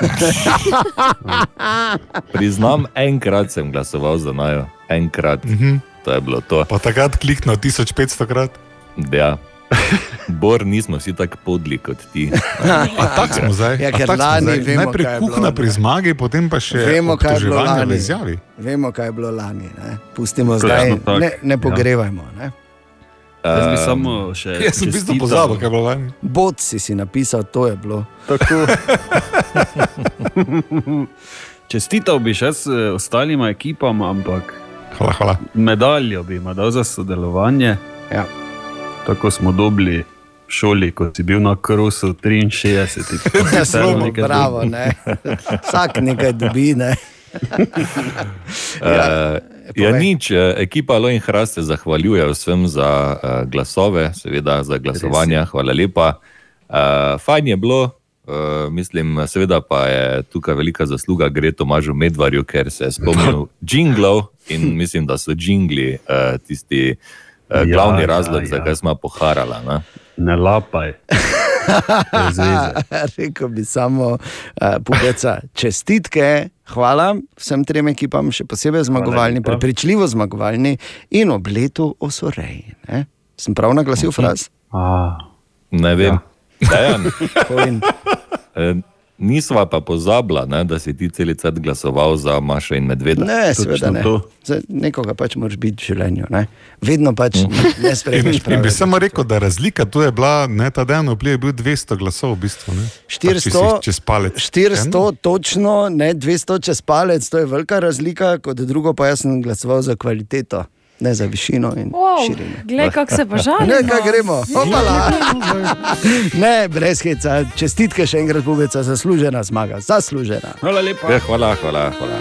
Priznam, enkrat sem glasoval za najo, enkrat. Mhm. To je bilo to. Pa takrat kliknil 1500 krat. Ja. Bor, nismo vsi tako podli kot ti. A tako smo zdaj. Ja, tak lani zdaj. vemo, Najprej kaj je bilo, kuhna pri zmagi, potem pa še Vemo, kaj je bilo lani. izjavi. Vemo, kaj je bilo lani. Ne? Pustimo Točno zdaj, tako, ne, ne ja. pogrevajmo. Ne? Jaz bi Um, samo še. Jaz sem v bistvu pozabil, kaj je bilo lani. Bot si si napisal, to je bilo. Tako. Čestital bi še eh, ostalima ekipama, ampak hvala, hvala. medaljo bi jim dal za sodelovanje. Ja. Tako smo dobili v šoli, ko si bil na Krusu 63. pa si Ja, vseeno slovo, nekaj bravo, dobil. ne. Vsak nekaj dobi. Ne? Ja, ja, povej. nič, eh, ekipa Lojn Hrast se zahvaljuje vsem za uh, glasove, seveda za glasovanje, hvala lepa. Uh, fajn je bilo, uh, mislim, seveda pa je tukaj velika zasluga gre Tomažu Medvarju, ker se je spomnil jinglov in mislim, da so jingli uh, tisti Ja, glavni ja, razlog, ja. zakaj smo poharala. Ne? Ne lapaj. Rekel bi samo, uh, pubeca, čestitke, hvala vsem trem ekipam, še posebej zmagovalni, lepa. prepričljivo zmagovalni in ob letu osorej. Ne? Sem prav naglasil fraz? A, Ne vem. Dejan, Povem. eh, Nisva pa pozabila, ne, da si ti cel cel glasoval za Maša in Medveda. Ne, seveda ne. Za nekoga pač moraš biti v življenju. Ne? Vedno pač ne In, sprejmeš in bi prav. samo rekel, da razlika tu je bila, ne, ta dan vpliv je bil 200 glasov, v bistvu. Ne? Pa če si 400, čez palec. 400 točno, ne 200 čez palec, to je velika razlika, kot drugo pa jaz sem glasoval za kvaliteto, ne za višino in Wow, širino. glej, kako se pa žalimo. Ne, kaj gremo, opala. Ne, brez heca, čestitke še enkrat, pubeca, zaslužena zmaga, zaslužena. Hvala lepa. Ja, hvala, hvala, hvala.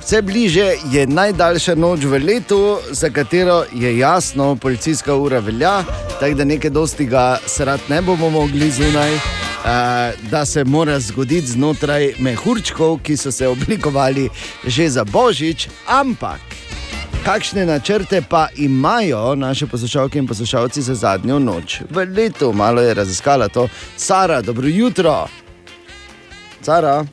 Vse bliže je najdaljša noč v letu, za katero je jasno, policijska ura velja, tako da nekaj dosti ga srat ne bomo mogli zunaj. Da se mora zgoditi znotraj mehurčkov, ki so se oblikovali že za božič, ampak kakšne načrte pa imajo naše poslušalke in poslušalci za zadnjo noč v letu? Malo je raziskala to. Sara, dobro jutro. Sara,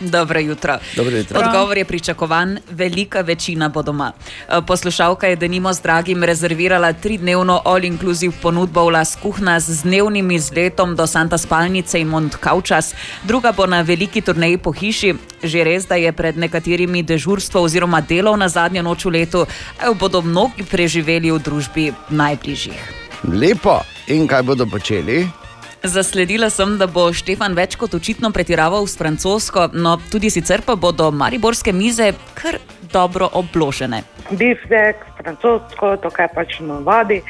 Dobro jutro. dobro jutro. Odgovor je pričakovan, velika večina bo doma. E, Poslušalka je denimo z dragim rezervirala tridnevno all-inclusive ponudbo v Las Kuhnas z dnevnim izletom do Santa Spalnice in Mont Kaučas, druga bo na veliki turneji po hiši. Že res, da je pred nekaterimi dežurstvo oziroma delov na zadnjo noč v letu, a jo bodo mnogi preživeli v družbi najbližjih. Lepo. In kaj bodo počeli? Zasledila sem, da bo Štefan več kot očitno pretiraval s francosko, no tudi sicer pa bodo mariborske mize kar dobro obložene. biftek, francosko, to kaj pač navadi.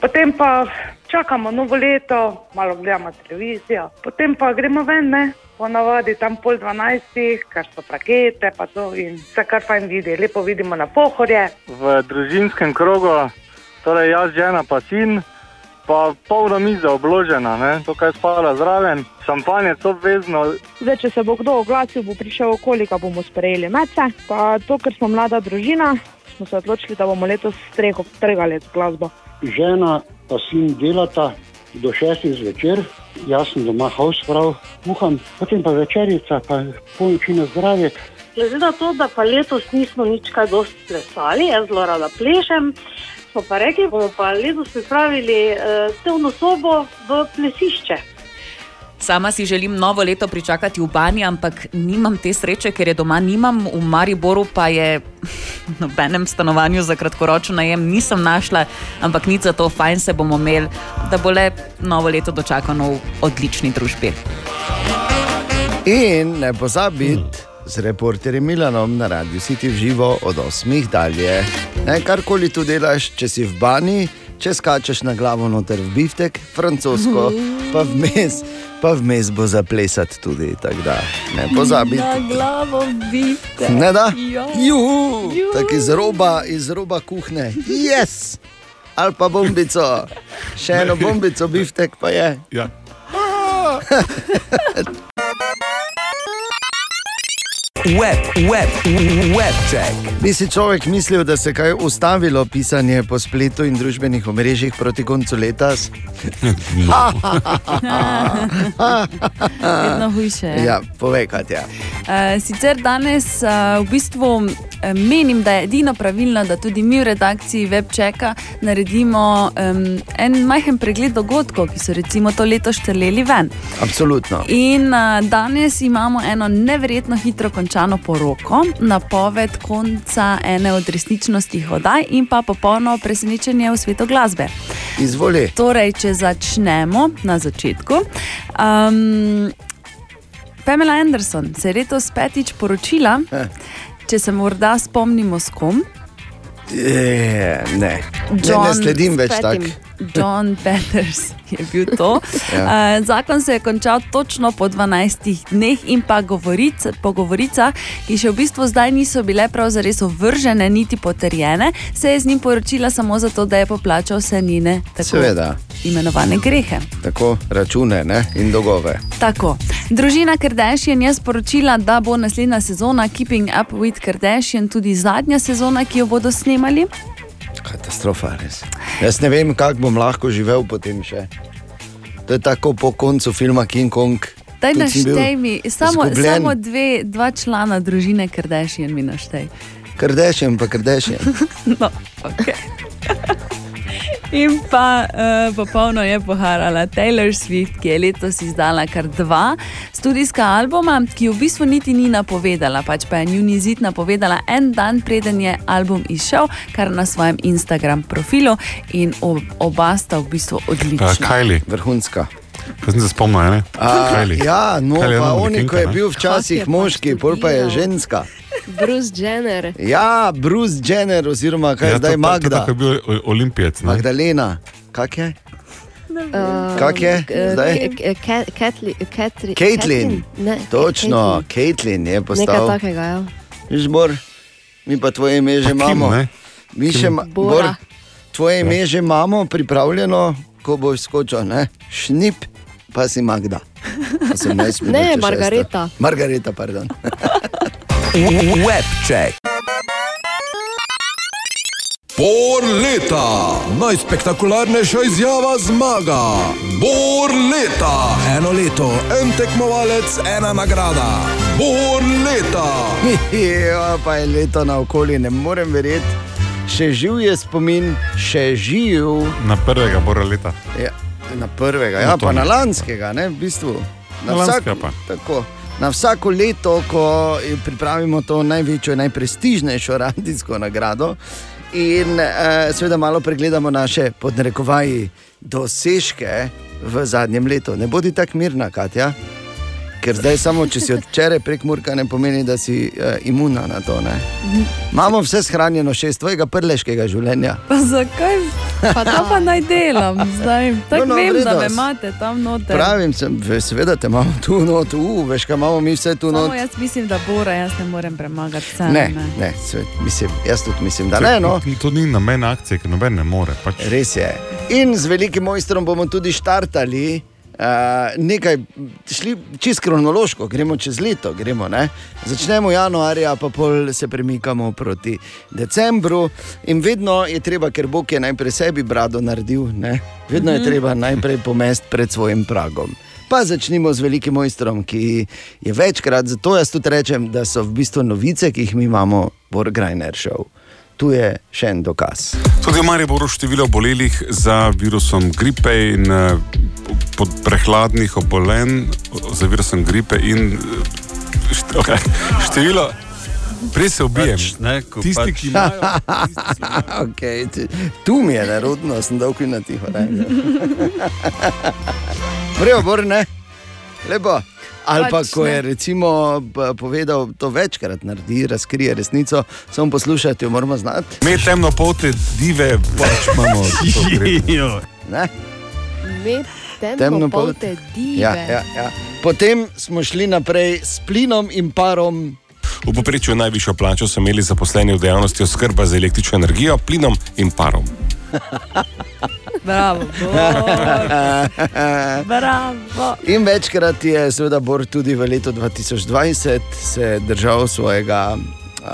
Potem pa čakamo novo leto, malo gledamo televizijo, potem pa gremo ven, ne? ponavadi tam pol dvanajstih, kar so rakete, pa to in vse kar fajn vidi, lepo vidimo na pohorje. v družinskem krogu, torej jaz, žena, pa sin, pa polno miza obložena, ne? to kaj spala zraven, šampanjec obvezno. Zdaj, če se bo kdo oglasil, bo prišel okoli, ga bomo sprejeli medse. Pa to, ker smo mlada družina, smo se odločili, da bomo letos streho trgali z glasbo. Žena pa sin delata do šestih zvečer, jaz sem doma hausfrau, kuham, potem pa večerica, pa polnoči na zdravje. Glede na to, da pa letos nismo nič kaj dosti plesali, jaz zelo rada plešem, smo pa rekli, bomo pa letos pripravili uh, telno sobo v plesišče. Sama si želim novo leto pričakati v banji, ampak nimam te sreče, ker je doma nimam, v Mariboru pa je nobenem stanovanju za kratkoročen najem nisem našla, ampak nič za to, fajn se bomo imeli, da bo le novo leto dočakano v odlični družbi. In ne pozabiti z reporterjem Milanom na radiju City v živo od 8 dalje. Ne, karkoli tu delaš, če si v bani, če skačeš na glavo noter v biftek, francosko, pa vmes, pa vmes bo zaplesati tudi. tako Da, ne pozabiti. Na glavo bite. Ne da? Ja. Juhu, tako iz roba, iz roba kuhne. Yes! Ali pa bombico, še eno bombico, biftek pa je. Ja. Web, web, web check. Bi si človek mislil, da se je kaj ustavilo pisanje po spletu in družbenih omrežjih proti koncu leta? Vedno hujše. je. Ja, povej, kaj je. Uh, sicer danes uh, v bistvu uh, menim, da je edino pravilno, da tudi mi v redakciji WebChecka naredimo um, en majhen pregled dogodkov, ki so recimo to leto štrleli ven. Absolutno. In uh, danes imamo eno neverjetno hitro končano poroko, napoved konca ene od resničnostnih oddaj in pa popolno presenečenje v svetu glasbe. Izvoli. Torej, če začnemo na začetku. Um, Pamela Anderson se je letos petič poročila, če se morda spomnimo s kom. Je, ne. ne, ne sledim več tako. John Peters je bil to. Ja. ja. Zakon se je končal točno po 12 dneh in pa govoric, po govoricah, ki še v bistvu zdaj niso bile prav zares ovržene, niti potrjene, se je z njim poročila samo zato, da je poplačal vse njene tako Seveda. imenovane grehe. Tako račune ne? in dolgove. Tako. Družina Kardashian je sporočila, da bo naslednja sezona Keeping Up with Kardashian tudi zadnja sezona, ki jo bodo snemali. Katastrofa, res. Jaz ne vem, kako bom lahko živel potem še. To je tako po koncu filma King Kong. Daj naštej mi, samo, samo dve, dva člana družine Kardashian mi naštej. Kardashian, pa Kardashian. No, okay. In pa uh, popolno je poharala Taylor Swift, ki je letos izdala kar dva studijska albuma, ki v bistvu niti ni napovedala, pač pa je njun izid napovedala en dan, preden je album izšel, kar na svojem Instagram profilu in ob, oba sta v bistvu odlična. Uh, Kajli. Vrhunska. Jaz sem se spomnil, ne? A, ja, no, Kylie je pa oni, ko je bil včasih moški, pol pa je ženska. Bruce Jenner. Ja, Bruce Jenner, oziroma kaj Ja, ja, zdaj to- to- Magda. Tako je bil olimpijec. ne? Magdalena, kak je? Uh, Kak je zdaj? Caitlin. Caitlin. Točno, Caitlin je Nekaj postal. takega, ja. Žbor, mi pa tvoje ime že imamo. ne? Mi še. Bor, tvoje ime že imamo pripravljeno, ko boš skočil, ne? Šnip, pa si Magda. 18 minut Ne. Margareta. Margareta, pardon. Web check. Bor leta, najspektakularnejša izjava zmaga. Bor leta, eno leto, en tekmovalec, ena nagrada. Bor leta. ja, pa je leto naokoli, ne morem verjeti. Še živ je spomin, še živ. Na prvega bora leta. Ja, na prvega, Na ja, to pa ne. na lanskega, ne, v bistvu. Na lanskega pa. Tako, na vsako leto, ko pripravimo to največjo, najprestižnejšo radijsko nagrado, in eh, seveda malo pregledamo naše podnarekovaji dosežke v zadnjem letu. Ne bodi tako mirna, Katja. Ker zdaj samo, če si od včeraj prek Murka, ne pomeni, da si uh, imuna na to. Ne? Imamo vse shranjeno še iz tvojega prleškega življenja. Pa zakaj? Pa to pa naj delam zdaj. Tako No, no, vem, v da me imate tam noter. Pravim, sem, ve- seveda te imamo tu not, uh, veš, kaj imamo mi vse tu not. jaz mislim, da Bora, jaz ne morem premagati vse. Ne, ne, svet, mislim, jaz tudi mislim, da ne. No. To ni namen akcije, ker noben ne more. Pač. Res je. In z velikim mojstrom bomo tudi štartali. Uh, nekaj, šli čist kronološko, gremo čez leto. Gremo, ne? Začnemo januarja, pa pol se premikamo proti decembru. In vedno je treba, ker Bog je najprej sebi brado naredil, ne? vedno je Mhm. treba najprej pomest pred svojim pragom. Pa začnimo z velikim mojstrom, ki je večkrat, zato jaz tudi rečem, da so v bistvu novice, ki jih mi imamo, Borgrajner šov. Tu je še en dokaz. Tudi v Mariboru število obolelih za virusom gripe in eh, pod prehladnih obolenj za virusom gripe in eh, okay, število. Prej se ubijem. Pač, ne, ko Tisti, pač- ki imajo. okay, ti- tu mi je nerodno, sem dolg in na tiho. Vrejo, bor ne. Lepo. Ali pa, Pač ko je recimo povedal, to večkrat naredi, razkrije resnico, samo poslušati jo moramo znati. Me temnopolte dive, pač imamo? Med Temnopolte. temnopolte dive. Ja, ja, ja. Potem smo šli naprej s plinom in parom. V povprečju najvišjo plačo so imeli zaposleni v dejavnosti oskrba z električno energijo, plinom in parom. Bravo, Bravo. In večkrat je, seveda, Bor tudi v letu 2020 se držal svojega, uh,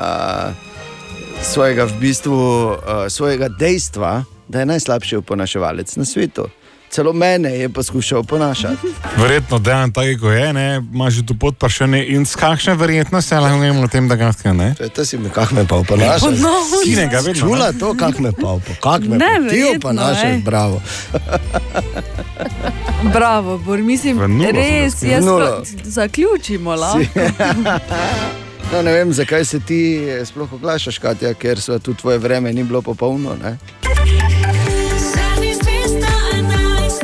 svojega, v bistvu, uh, svojega dejstva, da je najslabši oponaševalec na svetu. Celo mene je poskušal oponašati. Verjetno, da je tako, kot je, ne, imaš že tu podprašene in s kakšne verjetnosti lahko govorimo o tem, da ga skaj ne. To si mi, kak me pa oponašaš. Ponovno. Kinega, vedno, ne. Čula to, kak me pa oponašaš. Me Ne, pa ti verjetno, oponašaš, ej. bravo. Bravo, Bor, mislim, sem res, ga jaz pa, zaključimo lahko. No, ne vem, zakaj se ti sploh oglašaš, Katja, ker so tudi tvoje vreme ni bilo popolno. Ne?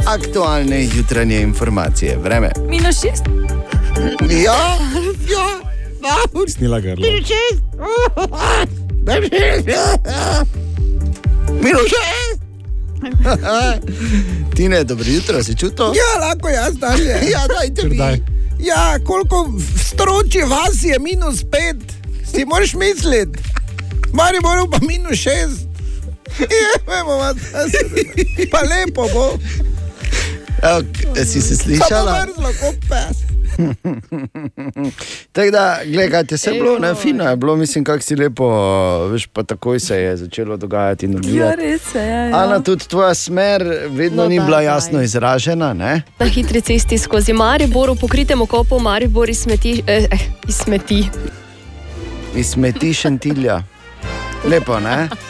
Aktualne jutranje informacije, vreme. Minus šest. Ja, ja, Snila grlo. šest. Minus šest. Tine, dobro jutro, si čutil? Ja, lahko jaz dalje. Ja, dajte mi. Daj. Ja, koliko stroči vas je minus pet, si moraš misliti. Mari moral pa minus šest. Ja, vemo, vas, pa lepo bo. Evo, si se slišala? Tako da, gledaj, ti je bilo, ne, fino je bilo, mislim, kako si lepo, veš, pa takoj se je začelo dogajati in Ja, res je. Ja, ja. Ana, tudi tvoja smer vedno No, ni da, bila daj. jasno izražena, ne? Na hitri cesti skozi Maribor, v pokritem okopu Maribor iz smeti. Eh, eh, iz smeti. Iz smeti šentilja. Lepo, ne?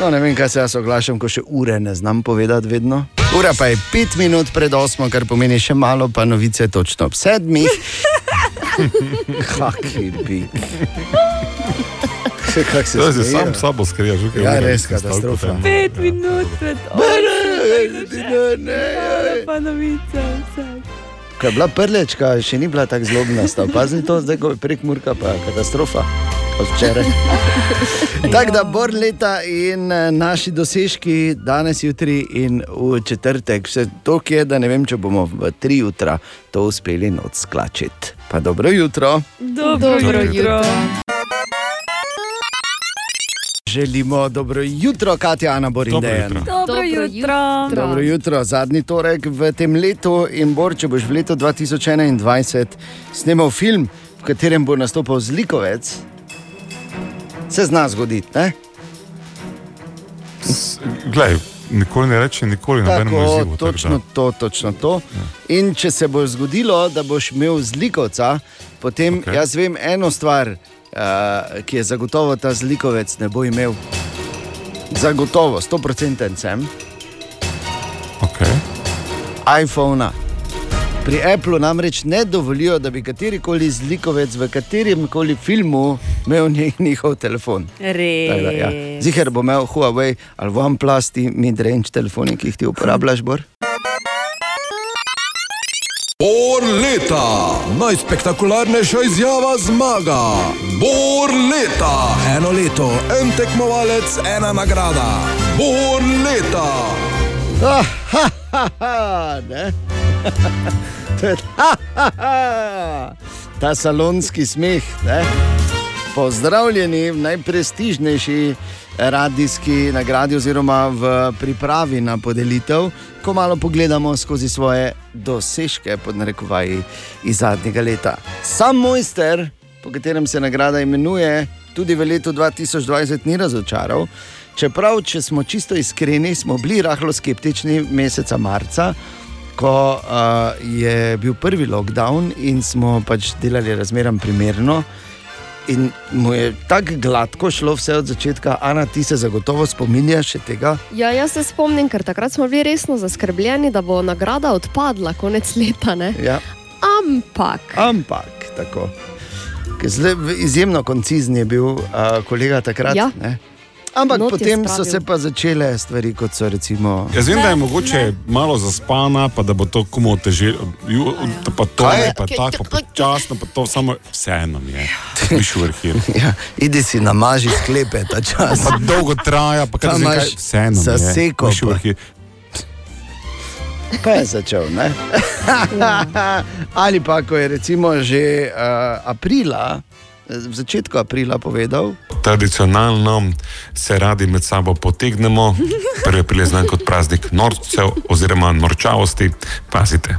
No, ne vem, kaj se jaz oglašam, ko še ure ne znam povedati vedno. Ura pa je pet minut pred osmo, kar pomeni še malo, pa novice točno ob sedmih. Kakšni bi. Kako se To si smejijo. sam sabo skrijaš, že Ja, res katastrofa. Pet minut pred osem. Pa novica, vse. Ko je bila prlečka, še ni bila tako zlobna, pazi to, zdaj ko je prek Murka, pa katastrofa. Od včeraj. Tako da bor leta in eh, naši dosežki danes, jutri in v četrtek, vse to je, da ne vem, če bomo v tri jutra to uspeli noč sklačiti. Pa dobro jutro. Dobro, Dobro jutro. Želimo dobro jutro, Katja, Ana, Bor in Dobro jutro. Dobro jutro. Dobro jutro, zadnji torek v tem letu in Bor, če boš v letu 2021 snimal film, v katerem bo nastopil zlikovec, se zna zgoditi. Ne? Glej, nikoli ne reče, nikoli Tako, izzivu. tako točno da. to, točno to. In če se bo zgodilo, da boš imel zlikovca, potem okay. jaz vem eno stvar, uh, ki je zagotovo ta zlikovec ne bo imel. Zagotovo, 100% sem. Okay. iPhona. Pri Applu namreč ne dovolijo, da bi katerikoli zlikovec v katerem koli filmu imel njihov telefon. Da, ja. Ziger bo imel Huawei ali OnePlus, ti mid-range telefoni, ki jih ti uporabljaš, Bor. Bor leta, najspektakularnejša izjava zmaga. Bor leta, eno leto, en tekmovalec, ena nagrada. Bor leta. Ah, ha, ha, ha, ne? Je ha, ha, ha. Ta salonski smeh. Ne? Pozdravljeni v najprestižnejši radijski nagradi, oziroma v pripravi na podelitev, ko malo pogledamo skozi svoje dosežke, pod narekovaji iz zadnjega leta. Sam mojster, po katerem se nagrada imenuje, tudi v letu 2020 ni razočaral. Čeprav, če smo čisto iskreni, smo bili rahlo skeptični meseca marca, ko uh, je bil prvi lockdown in smo pač delali razmeram primerno. in mu je tako gladko šlo vse od začetka. Ana, ti se zagotovo spominjaš tega? Ja, jaz se spomnim, ker takrat smo bili resno zaskrbljeni, da bo nagrada odpadla konec leta. Ne? Ja. Ampak. Ampak, tako. Zle, izjemno koncizni je bil uh, kolega takrat. Ja. ne. Ampak Not je potem so se pa začele stvari, kot so recimo. Jaz vem, da je mogoče malo zaspana, pa da bo to komu otežilo, pa to ne, pa tako, pa počasno, pa to samo vseeno je. Piš v arhiv. Ja, idi si namaži sklepe ta čas. Pa dolgo traja, pa kaj imaš vseeno je. zaseko Piš v pa. arhiv. Pa je začel. Ne? Ali pa, ko je recimo že uh, aprila, v začetku aprila povedal, Tradicionalno se radi med sabo potegnemo, prvi april je znan kot praznik norcev oziroma norčavosti. Pazite.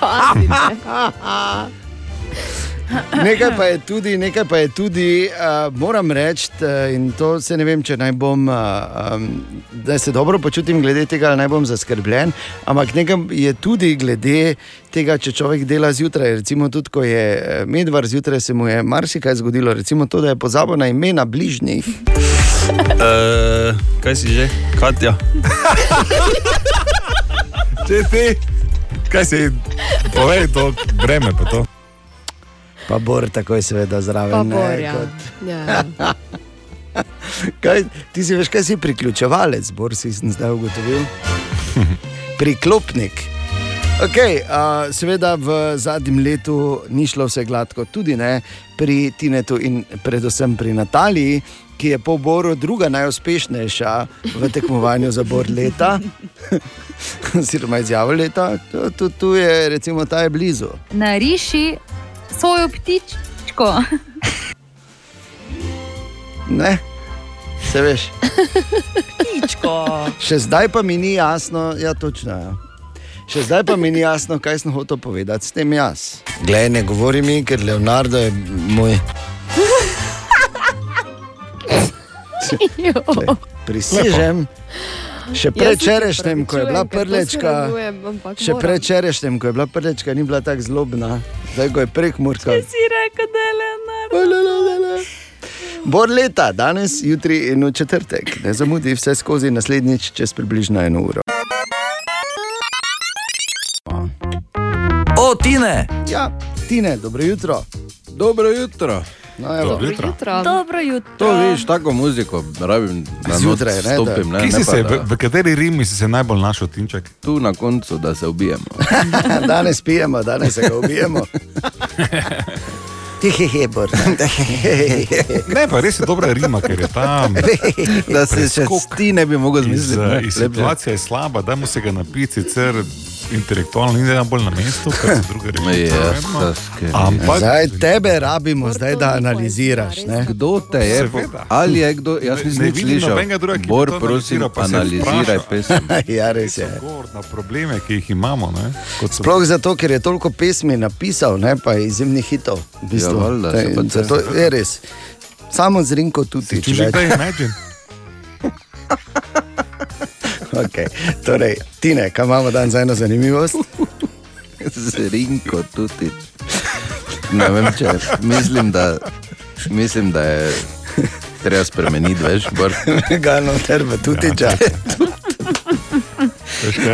Nekaj pa je tudi, nekaj pa je tudi uh, moram reči, uh, in to se ne vem, če naj bom, uh, um, da se dobro počutim glede tega, ali naj bom zaskrbljen, ampak nekaj je tudi glede tega, če človek dela zjutraj. Recimo tudi, ko je eh, medvar zjutraj, se mu je marsikaj zgodilo, recimo to, da je pozabil na imena bližnjih. Uh, kaj si že? Katja. Če ti, kaj si, povej to breme pa to. Pa Bor, takoj seveda zraven. Pa ne, Bor, ja. kot- Ja. Kaj, ti si veš, kaj si priključevalec, Bor si sem zdaj ugotovil. Priklopnik. Okay, uh, seveda v zadnjem letu ni šlo vse gladko, tudi ne pri Tinetu in predvsem pri Nataliji, ki je po Boru druga najuspešnejša v tekmovanju za Bor leta. Oziroma izjavo leta, tu, tu, tu je recimo ta je blizu. Nariši svojo ptičko. Ne, se veš. Ptičko. Še zdaj pa mi ni jasno, ja, točno. Ja. Še zdaj pa mi ni jasno, kaj sem hotel povedati s tem jaz. Glej, ne govori mi, ker Leonardo je moj. Prisežem. Še prečerajšnjem, ko je bila prlečka, še prečerajšnjem, ko je bila prlečka, ni bila tako zlobna, zdaj ko je prekmurka. Si rekel, da je Leonardo. Bor leta, danes, jutri in v četrtek. Ne zamudi vse skozi naslednjič čez približno eno uro. O, Tine! Ja, Tine, dobro jutro. Dobro jutro. No. Dobro jutro. Dobro jutro. To viš, tako muziko, rabim, da Zjutraj, ne, da- stopim. Ne, ne pa, se, v, v kateri rimi si se najbolj našel, Tinček? Tu na koncu, da se ubijemo. danes pijemo, danes se ga ubijemo. Hehehe. Ne, pa res je dobra rima, ker je tam. Da se še ti ne bi mogel zmisliti. eh, ne. Situacija je slaba, dajmo se ga napiti, sicer intelektualno ni najbolj na mestu, kar se druge reči. Jesaske. Ampak Zdaj tebe rabimo, zdaj, da analiziraš. Ne? Kdo te je? Seveda. Ali je kdo? Jaz Ne- nisem ne vidim slišal. nobenega drugega, ki bi Bor, to prosim, analiziraj pesem. ja, res je. odgovor na probleme, ki jih imamo. Ne? Kot so- Sploh zato, ker je toliko pesmi napisal, ne pa izjemnih hitov. V bistvu. Ja, je- se pa zato je res. Samo z Rinko tudi. Če že kdaj imagine. Okay. Torej, Tine, kaj imamo danes za eno zanimivost? Zrinko tudi. Ne vem, če mislim, da, mislim, da je treba spremeniti več. Bor. Gano terbe, tudi če.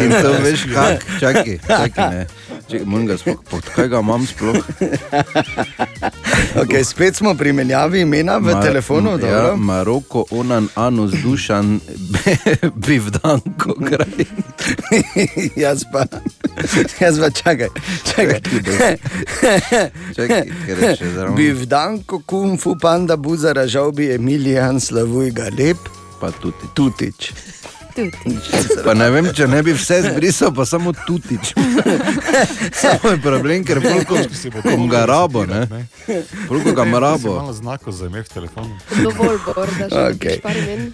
In to veš, kak, čakaj, čakaj, ne. Čakaj, moram ga sploh, pod kaj ga imam sploh? Okay, spet smo pri menjavi imena v Ma- telefonu. Ja? Maroko, onan, anus, dušan, bivdanko, kraj. jaz pa, jaz pa čakaj, čakaj. Čakaj, ker je še zraven. Bivdanko, kung fu, panda, buzara, žalbi, Emilijan, slavuj ga lep. Pa tudi. Tutič. Pa ne vem, če ne bi vse zbrisal, pa samo tutič. samo je problem, ker polko kom ga rabo, ne. Polko ga rabo. Malo znakov za ime v telefonu. Dovolj bor, da še Okej. okay. par imen.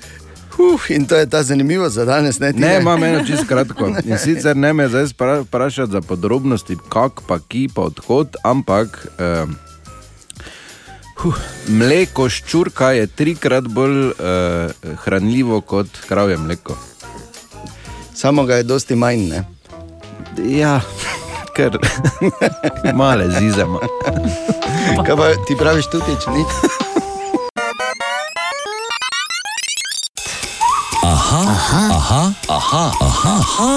Uf, in to je ta zanimivost za danes, ne? Ne, imam eno čisto kratko. In sicer ne me zdaj vprašati za podrobnosti, kak pa ki pa odhod, ampak eh, huh, mleko ščurka je trikrat bolj eh, hranljivo kot kravje mleko. Samo ga je dosti manj, ne? Ja, ker male zizemo. Kaj pa ti praviš tudi, če ni? Aha, aha, aha, aha, aha, aha,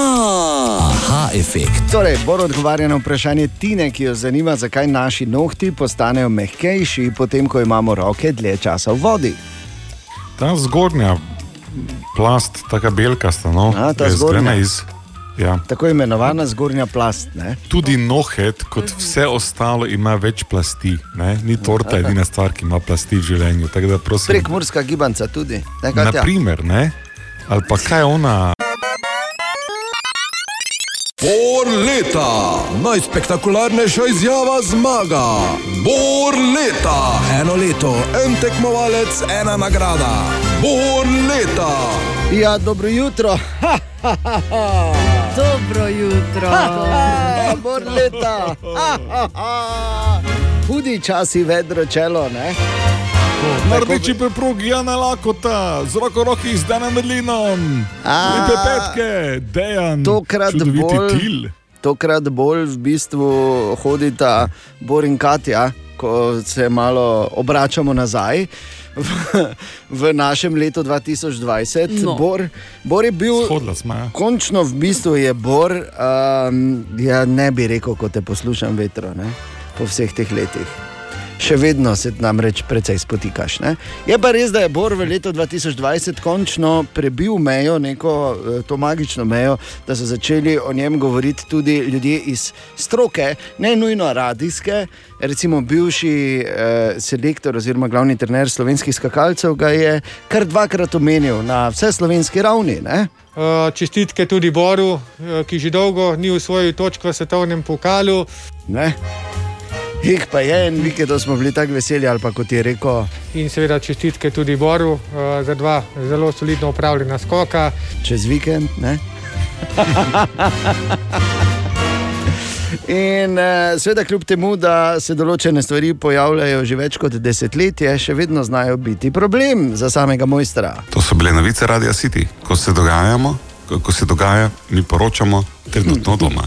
aha efekt. Torej, Bor odgovarja na vprašanje Tine, ki jo zanima, zakaj naši nohti postanejo mehkejši, potem ko imamo roke dlje časa v vodi. Ta zgornja plast, tako belkasta, no, A, ta zgornja. iz. Ja. Tako imenovana zgornja plast. Ne? Tudi nohet, kot vse ostalo, ima več plasti. Ne? Ni torta edina stvar, ki ima plasti v življenju. prosim, Prek murska gibanca tudi. Naprimer, ne? ali pa kaj ona. Bor leta, najspektakularnejša izjava zmaga. Bor leta, eno leto, en tekmovalec, ena nagrada. Bor leta. Ja, dobro jutro. Ha, ha, ha, ha. Dobro jutro. Bor leta. Ha, ha, ha. Hudi časi, vedro čelo. Ne? Na rdeči preprogi Jana Lakota, z roko roki z Danom Medlinom, lepe petke, dejan, Tokrat bolj, til. tokrat bolj v bistvu hodita Bor in Katja, ko se malo obračamo nazaj. V, v našem letu 2020, No. Bor, Bor je bil. Ja. Končno v bistvu je Bor, um, ja ne bi rekel, ko te poslušam vetro, ne? po vseh teh letih. Še vedno se namreč precej spotikaš. Ne? Je pa res, da je Bor v letu 2020 končno prebil mejo, neko eh, to magično mejo, da so začeli o njem govoriti tudi ljudje iz stroke, ne nujno radijske. Recimo bivši eh, selektor oziroma glavni trener slovenskih skakalcev ga je kar dvakrat omenil na vse slovenski ravni. Ne? Uh, Čestitke tudi Boru, uh, ki že dolgo ni usvojil točko v svetovnem pokalu. Ne? Jih pa je en vikend, da smo bili tako veseli, ali pa kot je rekel. In seveda čestitke tudi Boru uh, za dva zelo solidno upravljena skoka. Čez vikend, ne? In uh, seveda, kljub temu, da se določene stvari pojavljajo že več kot desetletje, še vedno znajo biti problem za samega mojstra. To so bile novice Radia City, ko se dogajamo. Ko se dogaja, mi poročamo, trenutno doma.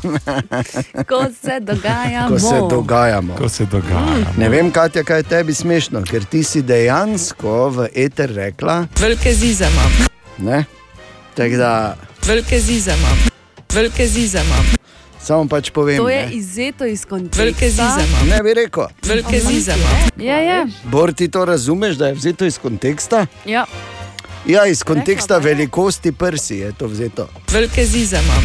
Ko se dogajamo. Ko se dogajamo. Ko se dogajamo. Ne vem, Katja, kaj je tebi smešno, ker ti si dejansko v eter rekla. Velike zize imam. Ne? Tako da Velike zize imam. Velike zize imam. samo pač povem. To je ne. izzeto iz konteksta. Velike zize. Ne bi rekel. Velike zize. Ja, ja. Bor ti to razumeš, da je vzeto iz konteksta? ja. Ja, iz konteksta velikosti prsi je to vzeto. Velike zize imam.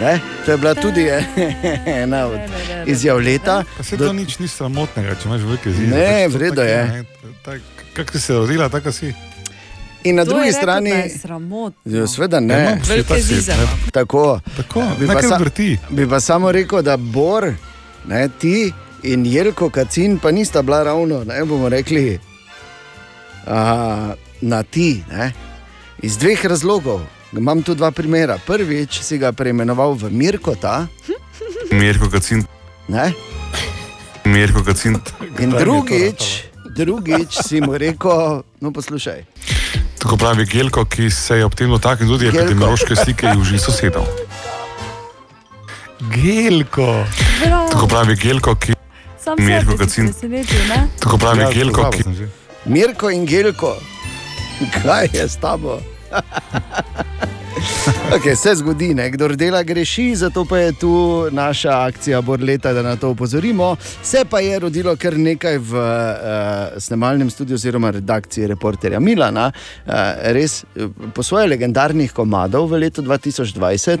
Ne? To je bila tudi ena od izjav leta. Pa se to nič ni sramotnega, če imaš velike zide. Ne, Pač to v redu tako je. ne, tak- Kako si se rodila, tako si. In na To drugi strani, sramotno. ja, seveda Ja, ne. no, Velike si, zize ne. Tako. Tako, bi, pa sa, bi pa samo rekel, da Bor, ne, ti in Jelko Kacin pa nista bila ravno, ne bomo rekli, a, na ti. Ne. Iz dveh razlogov. Imam tu dva primera. Prvič si ga preimenoval v Mirkota, Mirko Kacin. ne? Mirko Kacin. in drugič, drugič si mu rekel, no poslušaj. Tako pravi Gelko, ki se je ob tem dotaknil tudi epidemiološke slike južnih sosedov. Gelko. Bravo. Tako pravi Gelko, ki. Sam Mirko Kacin. Tako pravi Ja, Gelko, ki. Mirko in Gelko, kaj je s tabo? Okay, se zgodi, ne? kdo dela greši, zato pa je tu naša akcija Borleta, da na to opozorimo. Se pa je rodilo kar nekaj v uh, snemalnem studiu oziroma redakciji reporterja Milana, uh, res eh, po svoje legendarnih komadov v letu 2020.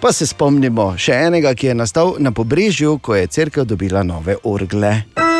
Pa se spomnimo še enega, ki je nastal na pobrežju, ko je crkva dobila nove orgle.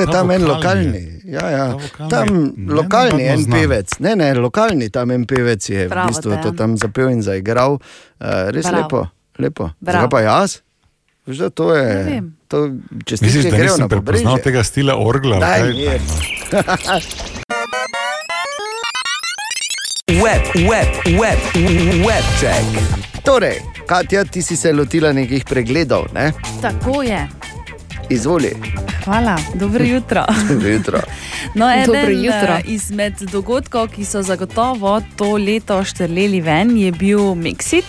To je Ta tam en lokalni. Ja, ja. Tam Ne, lokalni navadno en znam. pevec, ne, ne, lokalni tam en pevec je v Bravo, bistvu to tam zapel in zaigral. Uh, res Bravo. lepo, lepo. Zakaj pa jaz? Veš, da to je. Ne vem. To Misliš, da nisem na prepoznal pobrežje. tega stila orgla? Daj. Web, web, web, web check. Torej, Katja, ti si se lotila nekih pregledov, ne? Tako je. Izvoli. Hvala, dobro jutro. Dobro jutro. No, Dobro eden jutro. eh, izmed dogodkov, ki so zagotovo to leto štrleli ven, je bil Mexit.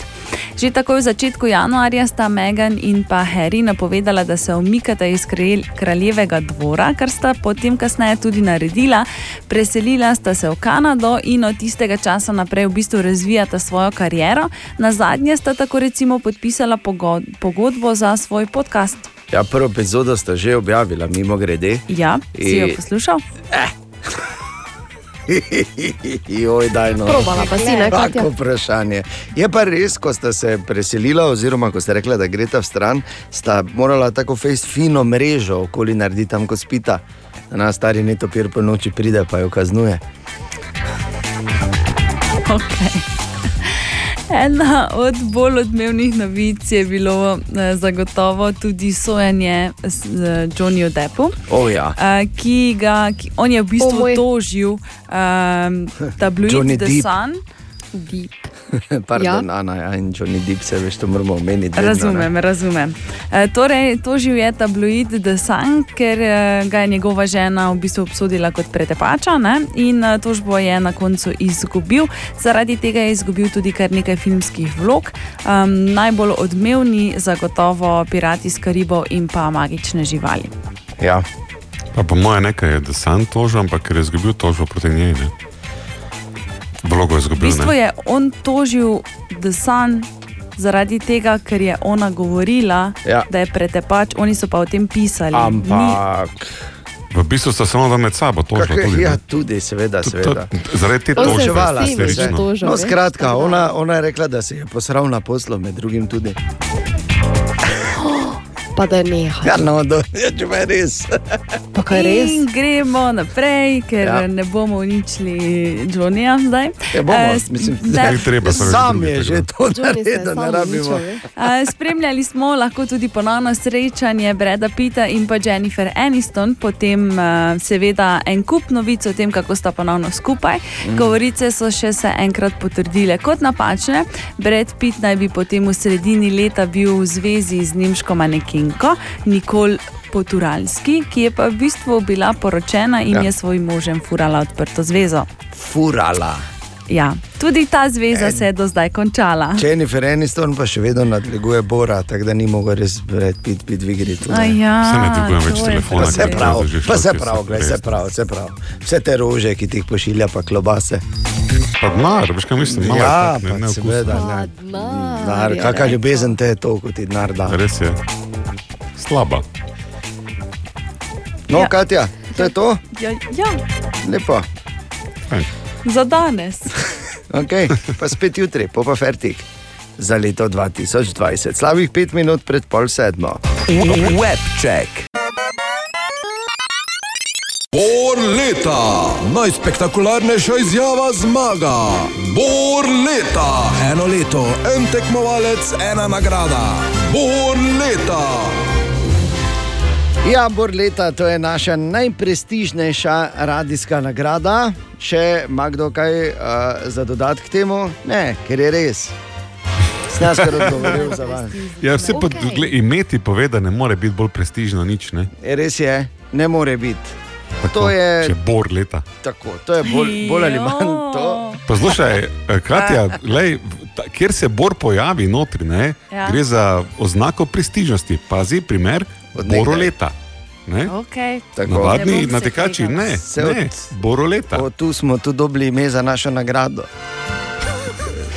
Že takoj v začetku januarja sta Megan in pa Harry napovedala, da se umikata iz kralj- kraljevega dvora, kar sta potem kasneje tudi naredila. Preselila sta se v Kanado in od tistega časa naprej v bistvu razvijata svojo kariero. Na zadnje sta tako recimo podpisala pogo- pogodbo za svoj podcast. Ja, prvo epizodo sta že objavila, mimo grede. Ja, si jo poslušal? Joj, daj no. Probala pa si, ne, Katja? Tako vprašanje. Je pa res, ko sta se preselila, oziroma ko ste rekla, da gresta v stran, sta morala tako fejst fino mrežo okoli narediti tam, ko spita. Nas stari netopir po noči pride, pa jo kaznuje. Okay. Ena od bolj odmevnih novic je bilo eh, zagotovo tudi sojenje z eh, Johnnyjem Deppu. O ja. eh, Ki ga, ki, on je v bistvu O moj. tožil um, tabloid The Depp. Sun. Pardon, ja. Ana ja, in Johnny Depp se veš, to moramo omeniti. vedno, ne. Razumem, razumem. E, torej, tožil je tabloid The Sun, ker e, ga je njegova žena v bistvu obsodila kot pretepača ne? in e, tožbo je na koncu izgubil. Zaradi tega je izgubil tudi kar nekaj filmskih vlog. Um, najbolj odmevni zagotovo Pirati iz Karibov in pa magične živali. Ja. Pa po mojem nekaj je, da sam tožil, ampak ker je izgubil tožbo proti njej. Ne? Vlogo je V izgubil. bistvu ne? je on tožil The Sun. Zaradi tega, ker je ona govorila, Ja. da je pretepač, oni so pa o tem pisali. Ni, Ampak. V bistvu sta samo da med sabo tožila. Kak, Tudi, ja, tudi, seveda. To- to- seveda. zaradi te tožbe vsi se veš, že. da toža, No, skratka, da- ona, ona je rekla, da se je posral na poslu, med drugim tudi. Pa da neha. Ja, no, do, ja, je res. Pa kaj res? In gremo naprej, ker Ja. ja. ne bomo uničili Johnnyja zdaj. Ja, bomo, s- mislim, ne, Ni treba, so Sam je že to se je naredil, ne rabimo. Eh, Spremljali smo lahko tudi ponovno srečanje Breda Pitta in pa Jennifer Aniston, potem eh, seveda en kup novic o tem, kako sta ponovno skupaj. Mm. Govorice so še se enkrat potrdile kot napačne. Brad Pitt naj bi potem v sredini leta bil v zvezi z nemško manekenko Nikol Poturalski, ki je pa v bistvu bila poročena in Ja. je svojim možem furala odprto zvezo. Furala. Ja, tudi ta zveza En- se je do zdaj končala. Jennifer Aniston pa še vedno nadleguje Bora, tako da ni mogel res pit, pit v igri. ja, Saj ne dvigujem več telefona, se ker prav, pa se prav, so, glej, se prav, se prav. Vse te rože, ki ti jih pošilja, pa klobase. Pa denar, veš kaj mislim, malo Ja, tak, ne, pa seveda. Denar, kakšna ljubezen te je to, kot ti denar da. Res je. Slaba. No, Ja. Katja, to je to, Ja, ja, lepo. za danes. Okay. Pa spet jutri, po pa fertik. Za leto 2020, slabih pet minut pred pol sedmo. Web check. Bor leta, najspektakularnejša izjava zmaga. Bor leta, eno leto, en tekmovalec, ena nagrada. Bor leta. Ja, Bor leta, to je naša najprestižnejša radijska nagrada. Še ima kdo kaj uh, za dodat k temu? Ne, ker je res. Snaj kar odgovoril za vas. Ja, vse okay. pa, gled, imeti pove, da ne more biti bolj prestižno nič. Ne? E, Res je, ne more biti. To je, Če bor leta. tako, to je bolj, bolj ali manj to. Poslušaj, eh, Katja, lej, ta, kjer se bor pojavi notri, ne, Ja. ja. gre za oznako prestižnosti. Pazi, primer, boro leta. Ne? Okay. Navadni natekači, ne, Se ne, boro leta. O, tu smo tudi dobili ime za našo nagrado.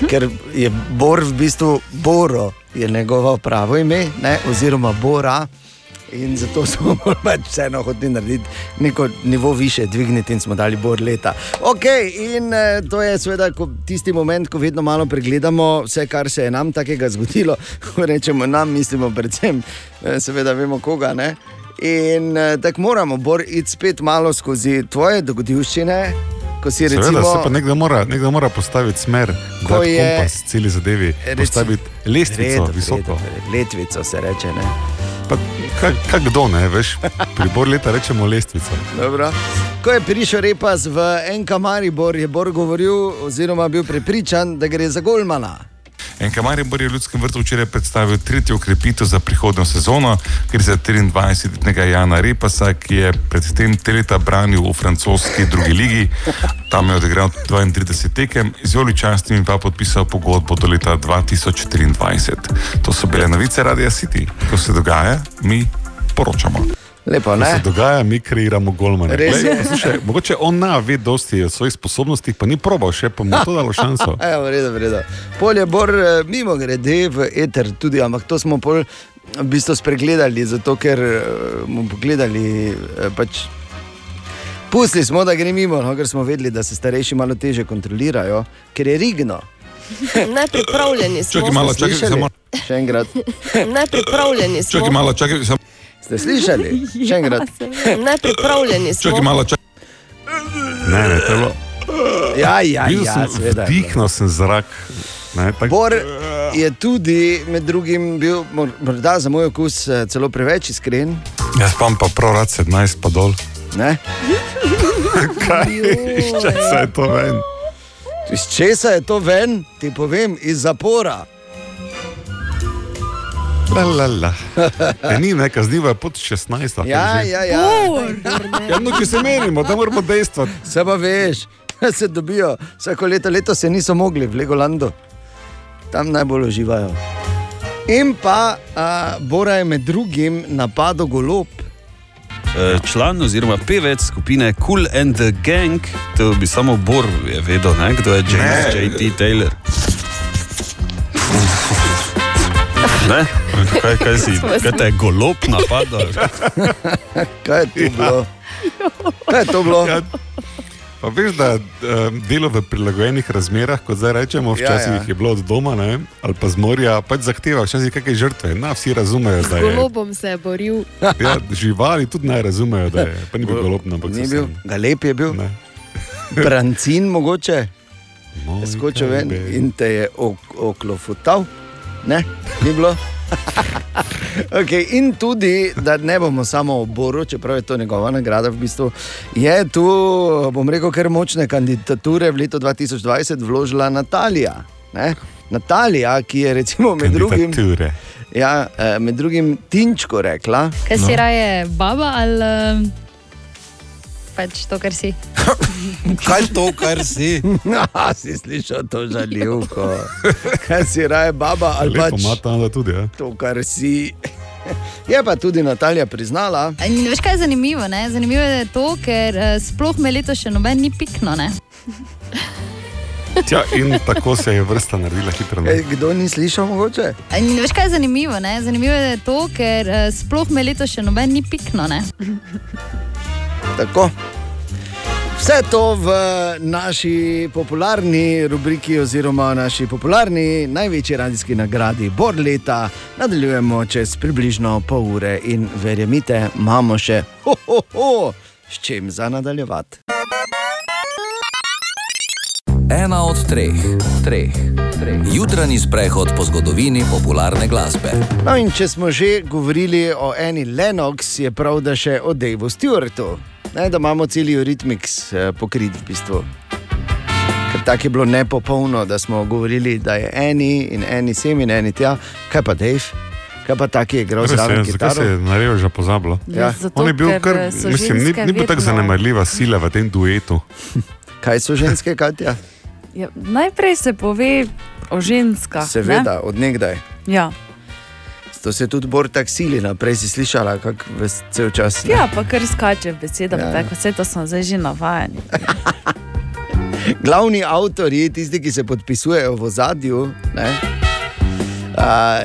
Ker je Bor v bistvu Boro, je njegovo pravo ime, ne? oziroma Bora. In zato smo pač vseeno hoteli narediti neko nivo više, dvigniti in smo dali bor leta. Ok, in eh, to je seveda tisti moment, ko vedno malo pregledamo vse, kar se je nam takega zgodilo. Ko rečemo nam, mislimo predvsem, eh, seveda vemo koga. Ne? In eh, tako moramo, Bor, iti spet malo skozi tvoje dogodivščine, ko si Seveda recimo. se pa nekdo mora, nekdo mora postaviti smer, Ko je- kompas celi zadevi, Reci- postaviti lestvico Vredo, visoko. vredo. Letvico se reče. Ne? Pa, kaj, kaj kdo ne, veš, pri bor leta rečemo lestvico. Dobro. Ko je prišel repas v NK Maribor, je Bor govoril, oziroma bil prepričan, da gre za Golmana. NK Maribor je v Ljudskem vrtu včeraj predstavil tretjo ukrepitev za prihodnjo sezono, gre za 23-letnega Jana Repasa, ki je predtem tri leta branil v francoski drugi ligi. Tam je odigral 32 tekem, z veličastnimi pa podpisal pogodbo do leta 2023. To so bile novice Radia City. Ko se dogaja, mi poročamo. Lepo, se dogaja, mi kreiramo golmane. Res Glej, je. poslušaj, Mogoče on ne ve dosti o svojih sposobnostih, pa ni probal še, pa mu to dalo šanso. Evo, redo, redo. Pol je Bor eh, mimo grede v eter tudi, ampak to smo pol v bistvu spregledali, zato ker eh, bomo pogledali. eh, Pač, Pustili smo, da gre mimo, no, ker smo vedeli, da se starejši malo teže kontrolirajo, ker je rigno. Nepripravljeni smo. Čakaj malo, čakaj, samo- Še enkrat. Nepripravljeni smo. Čakaj malo, čakaj, samo. Ste slišali? Še enkrat. Nepripravljeni smo. Čakaj malo, čakaj. Ne, ne, telo. Ja, ja, Bil ja, seveda. Vdihnil sem zrak. Ne, tak, Bor je tudi med drugim bil, mor- morda za moj okus, eh, celo preveč iskren. Jaz pa pa prav rad 17 pa dol. Ne? Kaj? Iz česa je to ven? Iz česa je to ven, ti povem, iz zapora. La, la, la. E, ni ne, kaznivo je pod 16. ali Ja, ja, ja. Ja, no, če se menimo, da moramo dejstvati. Se pa veš, se dobijo vsako leto, leto se niso mogli v Legolando, tam najbolj uživajo. In pa a, Bora je med drugim napadel golob. Eh, Član oziroma pevec skupine Cool and the Gang, to bi samo Bor je vedel, ne? kdo je James. J.T. Taylor. Ne? Kaj, kaj, si, kaj te je golob napadal? Kaj je to bilo? Kaj je to bilo? Ja, pa veš, da um, delo v prilagojenih razmerah, kot zdaj rečemo, včasih Ja, ja, ja. ja. je bilo od doma ne, ali pa z morja, pač zahteva včasih kakšne žrtve. Na, vsi razumejo, da je. Golobom se je boril. Ja, živali tudi naj razumejo, da je. Pa ni bil golob, ampak Ni bil, galep je bil. Ne. Brancin mogoče. Moj Skočil ven in te je ok- oklofutal. Ne, ni bilo. Okay, in tudi, da ne bomo samo o Boru, čeprav je to njegova nagrada, v bistvu je tu, bom rekel, kar močne kandidature v letu 2020 vložila Natalija. Ne? Natalija, ki je recimo med drugim, Kandidature. ja, eh, med drugim Tinčko rekla. Kaj si no. raje, baba ali um, pač to, kar si? Kaj to, kar si? Ja, si slišal to žaljivko. Kaj si raje, baba ali Lepo pač ima tam da tudi. Ja. to, kar si. Je pa tudi Natalija priznala, In veš, kaj je zanimivo? Ne? Zanimivo je to, ker uh, sploh me letos še noben ni pikno. Ne? Tja, in tako se je vrsta naredila hitro. Ej, kdo ni slišal mogoče? In veš, kaj je zanimivo? Ne? Zanimivo je to, ker uh, sploh me letos še noben ni pikno. Tako. Vse to v naši popularni rubriki, oziroma naši popularni največji radijski nagradi Bor leta, nadaljujemo čez približno pol ure in verjemite, imamo še ho, ho, ho, s čim za nadaljevati. Ena od treh, treh, treh. Jutranji sprehod po zgodovini popularne glasbe. No, in če smo že govorili o eni Lennox, je prav, da še o Davu Stewartu, ne, da imamo cel ritmix eh, pokrit v bistvu. Ker tako je bilo nepopolno, da smo govorili, da je eni in eni sem in eni tja, kaj pa Dave. Kaj pa taki je igral zraven zakaj se je naredil že pozabilo? Ja. Zato, On je bil kar, eh, mislim, ni, ni bil tako zanemarljiva sila v tem duetu. Kaj so ženske, Katja? Ja, najprej se pove o ženskah. Seveda, odnegdaj. Ne? Ja. To se tudi bor taksili, naprej si slišala, kako cel čas. ne? ja, pa kar skače beseda, Ja. tako vse to smo zdaj že navajeni. Glavni avtorji, tisti, ki se podpisujejo v zadju, ne, uh,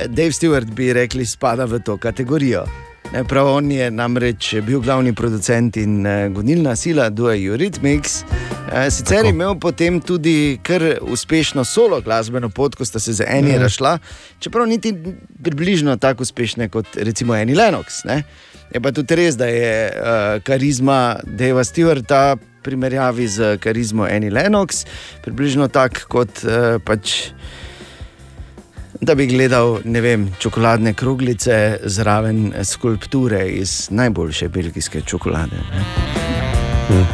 Dave Stewart bi rekli, spada v to kategorijo. Ne, prav on je namreč bil glavni producent in uh, gonilna sila Dua Eurythmics. Uh, sicer je imel potem tudi kar uspešno solo glasbeno pot, ko sta se z eni Mhm. razšla, čeprav niti približno tako uspešne kot recimo Eni Lennox. Ne. Je pa tudi res, da je uh, karizma Deva Stewarta v primerjavi z karizmo Eni Lennox približno tak kot uh, pač. Da bi gledal, ne vem, čokoladne kroglice zraven skulpture iz najboljše belgijske čokolade.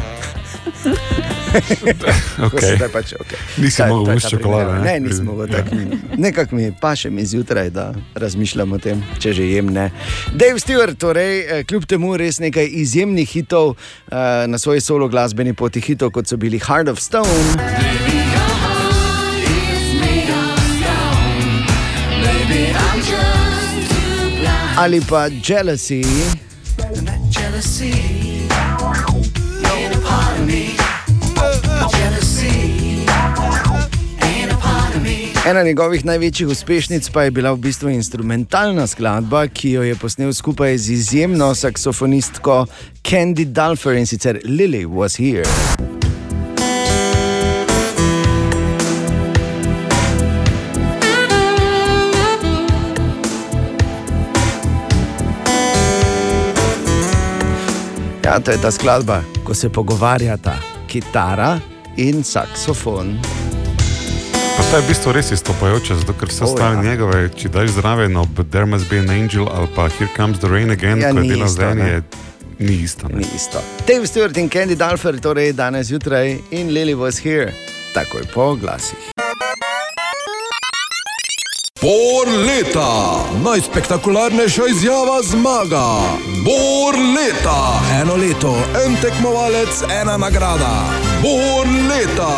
se zdaj pač, okay. Nisi Ta- mogel ust čokolade, ne? Ne, nisem mogel tako. Nekako mi paše mi zjutraj, da razmišljam o tem, če že jem ne. Dave Stewart, torej, eh, kljub temu res nekaj izjemnih hitov eh, na svoji solo glasbeni poti, hitov kot so bili Heart of Stone. Ali pa Jealousy. Ena njegovih največjih uspešnic pa je bila v bistvu instrumentalna skladba, ki jo je posnel skupaj z izjemno saksofonistko Candy Dulfer in sicer Lily Was Here. Ja, to je ta skladba, ko se pogovarjata kitara in saksofon. Pa to je v bistvu res izstopajoče, zato ker vse ostale ja. njegove, če daš zraven ob There Must Be an Angel ali pa Here Comes the Rain Again, Ja, ko je delal isto, z eni, ne. je ni isto. Ne? Ni isto. Dave Stewart in Candy Dulfer, torej danes zjutraj in Lily was here, takoj po glasih. Bor leta, najspektakularnejša izjava zmaga. Bor leta, eno leto, en tekmovalec, ena nagrada. Bor leta.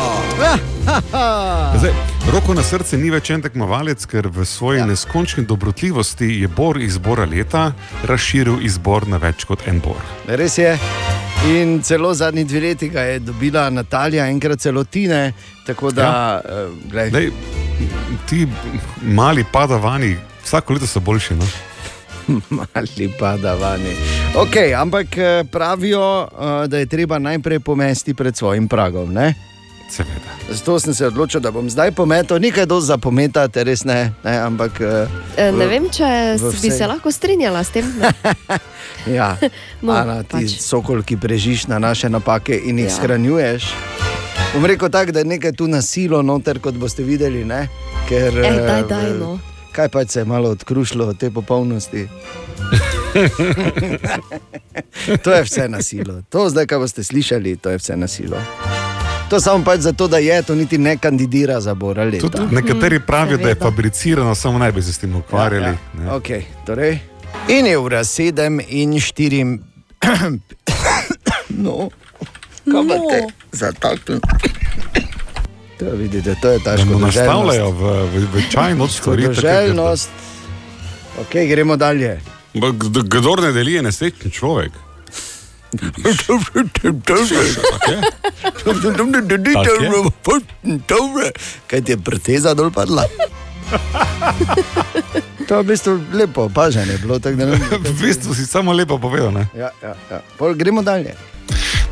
Zdaj, roko na srce ni več en tekmovalec, ker v svoji ja. neskončni dobrotljivosti je Bor izbora leta razširil izbor na več kot en Bor. Res je. In celo zadnji dve leti ga je dobila Natalija, enkrat celo Tine. Tako da, ja. uh, Dej, ti mali padavani, vsako leto so boljši. No? Mali padavani. Okay, ampak eh, pravijo, eh, da je treba najprej pomesti pred svojim pragom. Ne? Seveda. Zato sem se odločil, da bom zdaj pometel, nekaj do za pometati, res ne. ne ampak, eh, E, Ne v- vem, če v bi se lahko strinjala s tem. Ja, No, Ana, ti pač. sokol, ki prežiš na naše napake in jih ja. shranjuješ. Bom rekel tako, da je nekaj tu na silo, noter, kot boste videli. Ne? Ker, Ej, daj, eh, daj, v- no. Kaj pa se je malo odkrušilo od te popolnosti? to je vse na silo. To zdaj, kaj boste slišali, to je vse na silo. To samo pač zato, da je, to niti ne kandidira za Bora leta. Tudi nekateri pravijo, da je fabricirano, samo naj bi se s tem ukvarjali. Ja, ja. Okay, torej. In je ura 7 in 4. no, kaj pa te zataknili? To vidite, to je ta Da mu škodoželjnost. nastavljajo v, v, v čaj noč stvari. Škodoželjnost. Ok, gremo dalje. Kdor ne deli, je nesrečen človek. Kaj ti je prteza dol padla? To je v bistvu lepo, pažanje bilo. ne V bistvu si samo lepo povedal. Ne? Ja, ja, ja. Pol gremo dalje.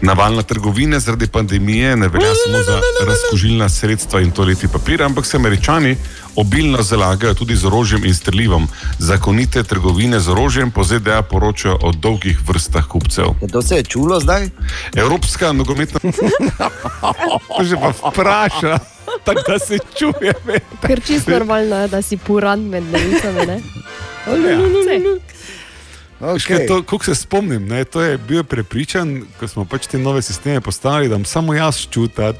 Navalna trgovina zaradi pandemije ne velja samo za razkožilna sredstva in toaletni papir, ampak se američani obilno zalagajo tudi z orožjem in strelivom. Zakonite trgovine z orožjem po ZDA poročajo o dolgih vrstah kupcev. To se je čulo zdaj? Evropska nogometna. Že pa vpraša, tako da se čuje. Ker čisto normalno je, da si puran med levicami. ne? Ja. Okay. To, koliko se spomnim, ne, to je bil prepričan, ko smo pač te nove sisteme postavili, da samo jaz čutil.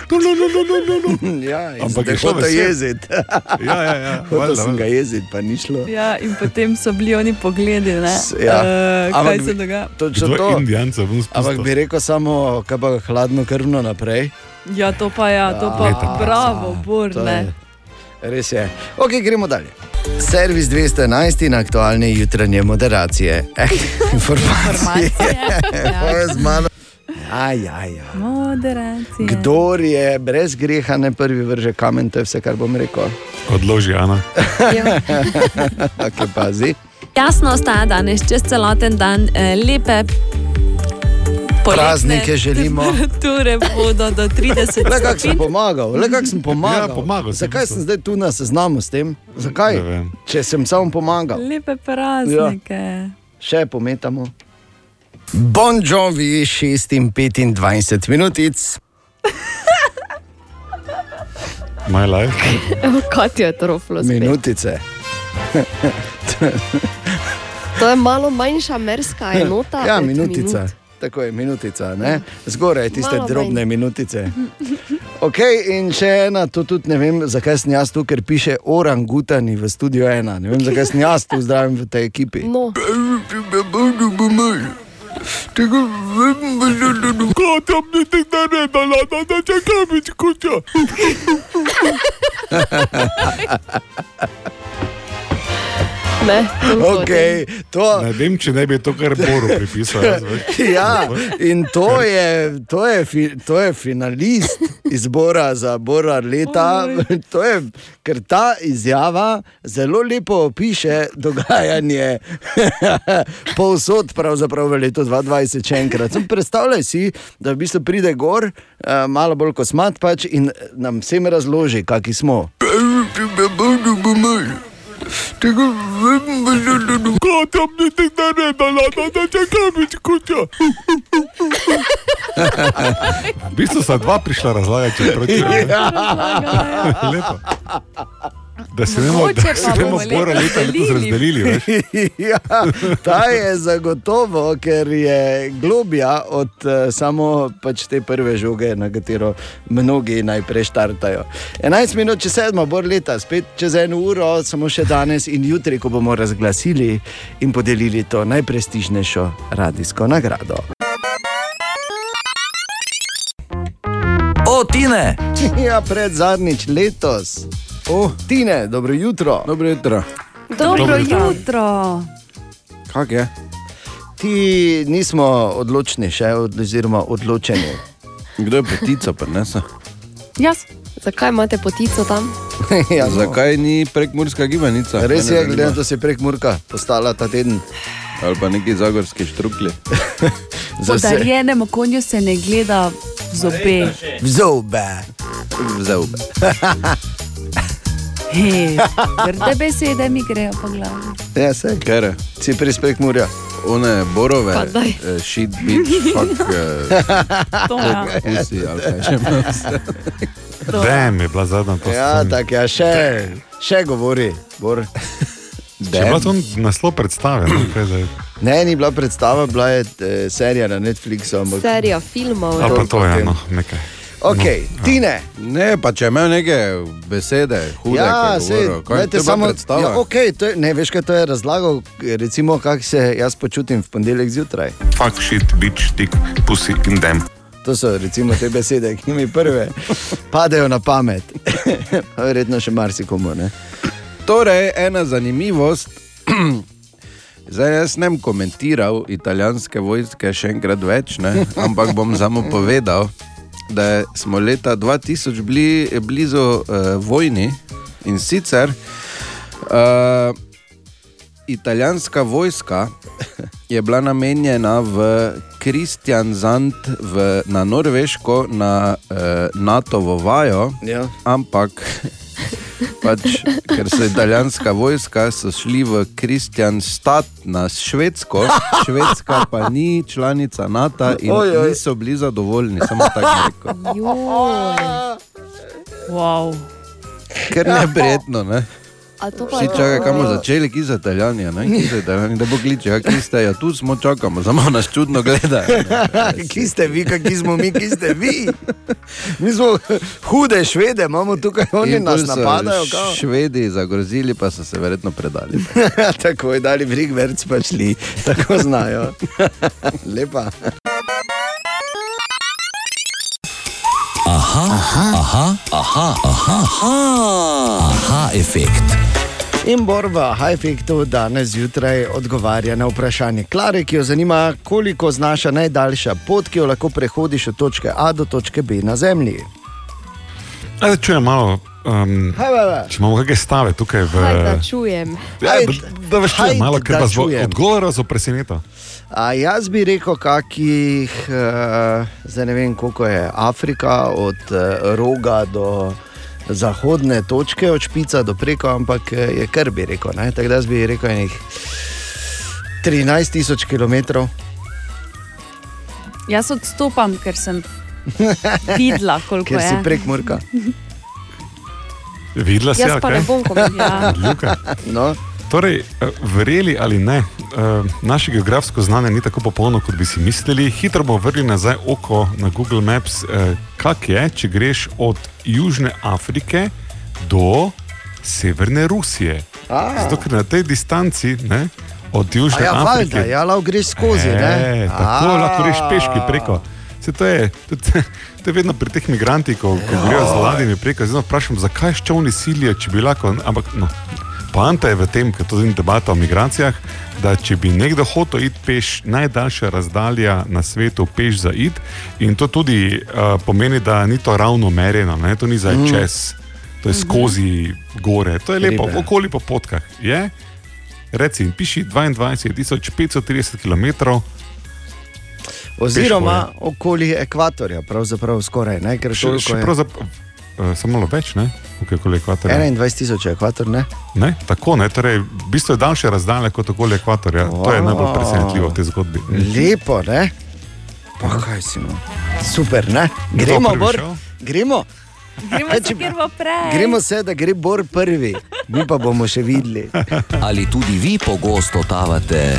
Ja, Ampak je je šlo šlo to vesel. jeziti. Ja, ja, ja. Hotel valjda, sem ga valjda. jeziti, pa ni šlo. Ja, in potem so bili oni pogledi, ne, Ja. Eh, kaj se dogaja. Točno to. Indijanca. Ampak bi rekel samo, kaj pa hladno krvno naprej. Ja, to pa ja, to pa Ja, bravo, bor, to ne. je- Res je. Ok, gremo dalje. Servis 211 in aktualne jutranje moderacije. Eh, informacije. Ja. To je z mano. Ja, ja, ja. Moderacija. Kdor je brez greha, ne prvi vrže kamen, to je vse, kar bom rekel. Odloži, Ana. okay, pazi. Jasno ostaja danes čez celoten dan eh, lepe. Poletne Praznike želimo. Temperature bodo do 30 Le kako sem pomagal, le kako sem pomagal. Ja, pomagal si, Zakaj sem zdaj tu na seznamu s tem? Zakaj? Če sem samo pomagal. Lepe praznike. Še pometamo. Bon Jovi 6 in 25 minutic. My life. Katja je troflo spet. Minutice. To je malo manjša merska enota. Ja, minutica. minut. Tako je, minutica, ne? Zgoraj tiste Malo drobne manj. minutice. Ok, in še ena, to tudi ne vem, zakaj sem jaz tu, ker piše orangutani v studiu ena. Ne vem, zakaj sem jaz tu zdrav v tej ekipi. No. Kot tam ne te naredila, da da čakam več kuča. Ne, Okay, to, Ne vem, če ne bi to kar Boru pripisal. ja, in to je, to, je fi, to je finalist izbora za Bora leta. To je, ker ta izjava zelo lepo opiše dogajanje povsod, pravzaprav v letu 2020, še enkrat. Samo Predstavljaj si, da v bistvu pride gor, eh, malo bolj kosmat pač in nam vsem razloži, kakšni smo. Kot tam ne te naredila, da da čakam več kuča. V bistvu sta dva prišla razlagati, če proti Ja. Lepo. Da se ne bomo bomo Bora letos leta letos razdelili. veš. ja, ta je zagotovo, ker je globja od uh, samo pač te prve žoge, na katero mnogi najprej štartajo. 11 minut, če sedmo, bor leta, spet čez eno uro, samo še danes in jutri, ko bomo razglasili in podelili to najprestižnejšo radijsko nagrado. O, Tine! Ja, pred zadnjič letos. O, Tine, dobro jutro. Dobro jutro. Dobro Dobro jutro. jutro. Kak je? Ti nismo odločni še, oziroma odločeni. Kdo je potica prinesel? Jaz. Zakaj imate potico tam? ja, no. Zakaj ni prekmurska gibanica? Res je, glede na to, da si prek Murka postala ta teden. Ali pa neki zagorski štrukli. Podarjenemu konju se ne gleda v zobe. V zobe. V zobe. Grde besede mi grejo po glavi. Ja, se. Kere? Si prispek Murja. One borove, bitch, fuck, eh, To, ja. pussy, ali kaj že imam. Dem je bila zadnja to. Ja, tako ja, še, še govori. Bor. Če je bila to naslov predstave, no, kaj zdaj? Ne, ni bila predstava, bila je eh, serija na Netflixu. Ampak... Serija filmov. Ali pa to je, potem. no, nekaj. Ok, No, Tine. Ne, pa če imel neke besede, hude, Ja, kaj dajte to je bila samo, ja, okay, to je, ne, veš, kaj to je razlagal, recimo, kako se jaz počutim v ponedeljek zjutraj. Fuck shit, bitch, dick, pussy in dem. To so recimo te besede, ki mi prve padejo na pamet. Pa Verjetno še marsikomu. Ne? Torej, ena zanimivost. Zdaj jaz ne bom komentiral italijanske vojske še enkrat več, ne? ampak bom samo povedal, da smo leta 2000 bili blizu uh, vojni in sicer uh, italijanska vojska je bila namenjena v Kristjansand na Norveško, na uh, NATO-vo vajo, Ja. ampak pač, ker so italijanska vojska, šli v Kristjanstad na Švedsko, Švedska pa ni članica NATO in Oj, oj. niso bili zadovoljni, samo tako rekel. Wow. Ker neprijetno, ne? A to pa Vsi je to- čakajo, kam bomo začeli, ki so italijani, a ne ki so italijani, da bo kliče, ja, ki ste, ja, tu smo, čakamo, samo nas čudno gledajo. ki ste vi, ki smo mi, ki ste vi. Mi smo hude švede, imamo tukaj, oni nas napadajo. kao. Švedi zagrozili, pa so se verjetno predali. tako je dali brig, verc pa šli, tako znajo. Lepa. Aha, aha, aha, aha, aha, aha, aha efekt. In Bor v Hajfektu danes zjutraj odgovarja na vprašanje Klare, ki jo zanima, koliko znaša najdaljša pot, ki jo lahko prehodiš od točke A do točke B na Zemlji. Ajde, čujem malo. Um, Haj, haj, haj. če imamo kakšne stave tukaj v. Kaj da čujem? Ja, da, da veš, čujem Hajde, malo, ker da vas bo čujem. A jaz bi rekel, kakih, uh, zdaj ne vem, koliko je Afrika, od uh, roga do zahodne točke, od špica do preko, ampak eh, je kar bi rekel. ne. Tako da jaz bi rekel, enih 13 tisoč km. Jaz odstopam, ker sem videla, koliko Ker je. si prek Murka. Videla si, Jaz pa ne bom komentirala. No. Torej, eh, verjeli ali ne, eh, naše geografsko znanje ni tako popolno, kot bi si mislili. Hitro bomo vrli nazaj oko na Google Maps, eh, kak je, če greš od Južne Afrike do Severne Rusije. A. Zato, ker na tej distanci ne, od Južne A ja, Afrike. valjda, ja, lahko greš skozi, ne? E, tako A. lahko greš peški preko. Se to, je, tudi, to je vedno pri teh migrantih, ko, ko grejo z ladjami preko. Zdaj vprašam, zakaj ščovni silijo, če bi lahko. Ampak, no, Poanta je v tem, ker je debata o migracijah, da če bi nekdo hotel iti peš, najdaljša razdalja na svetu peš za id, in to tudi uh, pomeni, da ni to ravno merjeno, ne? to ni za Mm. mm. čez, to je skozi gore, to je lepo, Ribe. okoli po potkah. Je? Reci, in piši 22.530 km. Oziroma okoli ekvatorja, pravzaprav skoraj, ne? ker Še, še je. pravzaprav, samo malo več, ne? Okoli ekvatorja. 21 tisoč je ekvator, ne? Ne, tako ne, torej, v bistvu je daljše razdalje kot okoli ekvatorja. To je najbolj presenetljivo v tej zgodbi. Lepo, ne? Pa kaj si mu? Super, ne? Gremo, Bor, gremo. Gremo se. Gremo se, da gre Bor prvi, mi pa bomo še videli. Ali tudi vi pogosto totavate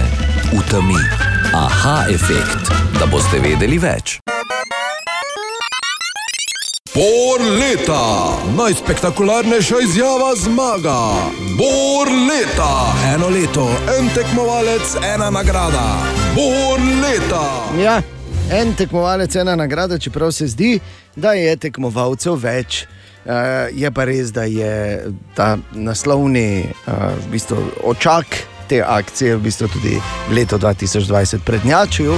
v temi? Aha efekt, da boste vedeli več. Bor leta, najspektakularnejša izjava zmaga. Bor leta, eno leto, en tekmovalec, ena nagrada. Bor leta. Ja, en tekmovalec, ena nagrada, čeprav se zdi, da je tekmovalcev več. Uh, je pa res, da je ta naslovni uh, v bistvu, očak te akcije v bistvu tudi leto 2020 prednjačil.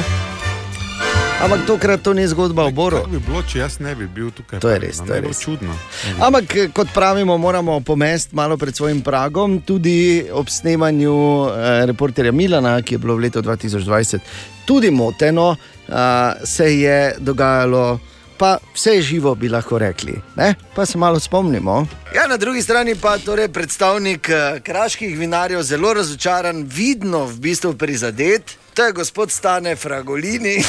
Ampak tokrat to ni zgodba o Boru. Kaj bi bilo, če jaz ne bi bil tukaj? To je res, to je res. Čudno. Ampak, eh, kot pravimo, moramo pomesti malo pred svojim pragom. Tudi ob snemanju eh, reporterja Milana, ki je bilo v letu 2020 tudi moteno, eh, se je dogajalo. Pa vse živo, bi lahko rekli. Ne? Pa se malo spomnimo. Ja, na drugi strani pa torej predstavnik eh, kraških vinarjev, zelo razočaran, vidno v bistvu prizadet. To je gospod Stane Fragolini.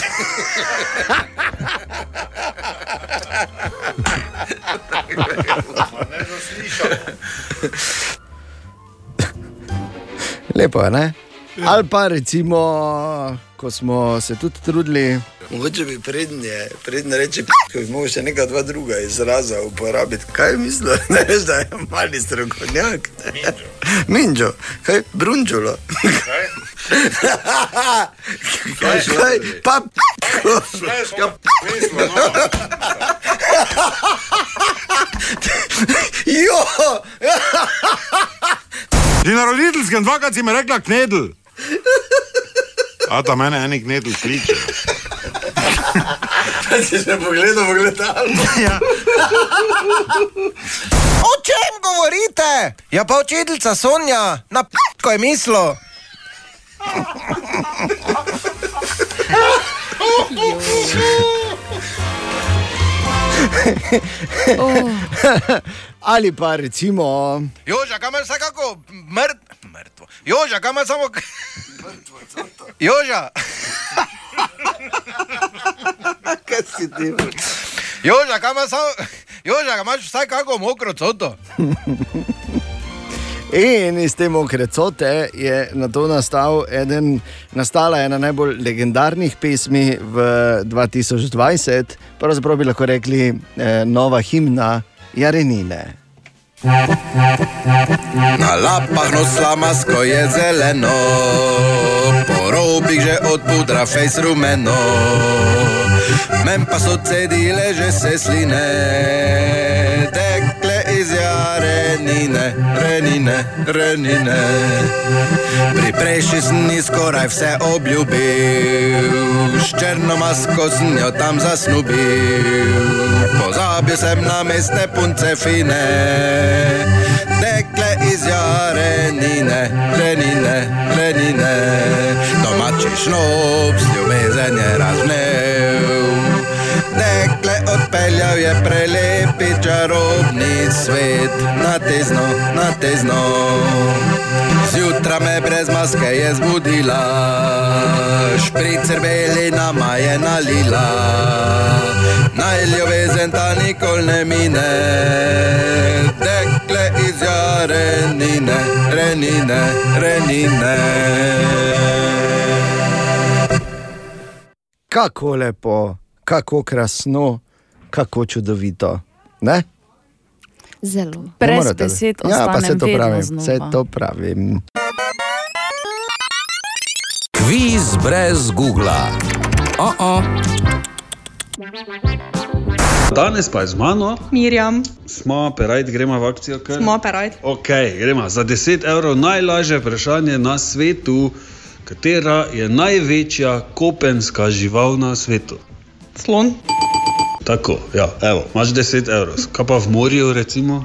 Lepo je, ne? Ali pa recimo, ko smo se tudi trudili. Mogoče bi prednje, prednje reči, da bi lahko še nekaj dva druga izraza uporabiti. Kaj misliš, da je mali strokovnjak? Minjo, kaj brunčulo. Kaj? Kaj, kaj? Pa, ja, jo! Že na roditeljskem dvakrat si mi rekla knedl. A ta mene eni knedl kliče. si se pogledal, pogledal. Ja. O čem govorite? Ja, pa učiteljica Sonja, na p***ko je mislil. Ali pa recimo. Joža, kam je vsekako mrt, mrtvo? Joža, kam je samo. Joža. Kaj si ti? Joža, kam je samo. Joža, imaš vsaj kako mokro coto? In iz te mokre cote je na to nastal eden, nastala ena najbolj legendarnih pesmi v 2020, pravzaprav bi lahko rekli eh, nova himna Jarenine. Na lapah nosla masko je zeleno, po robih že od pudra fejs rumeno. Men pa so cedile že se sline, jarenine, renine, renine. Pri prejšnji sem ji skoraj vse obljubil, s črno masko sem jo tam zasnubil. Pozabil sem na mestne punce fine, tekle iz jarenine, renine, renine. Domači šnob, ljubezen je razvnev. Odpeljal je prelepi čarobni svet, na tezno, na tezno. Zjutraj me brez maske je zbudila, špricer beli nama je nalila. Naj ljubezen ta nikoli ne mine, dekle iz jarenine, renine, renine. Kako lepo, kako krasno, kako čudovito. Ne? Zelo. Brez morete? besed ja, pa ostanem se to pravim, se to pravim. Kviz brez Google. Oh -oh. Danes pa je z mano, Mirjam, smo perajt, gremo v akcijo. Kar? smo perajt. Ok, gremo za 10 evrov. Najlažje vprašanje na svetu, katera je največja kopenska žival na svetu? Slon, Tako, ja, evo, imaš 10 evrov. Kaj pa v morju, recimo?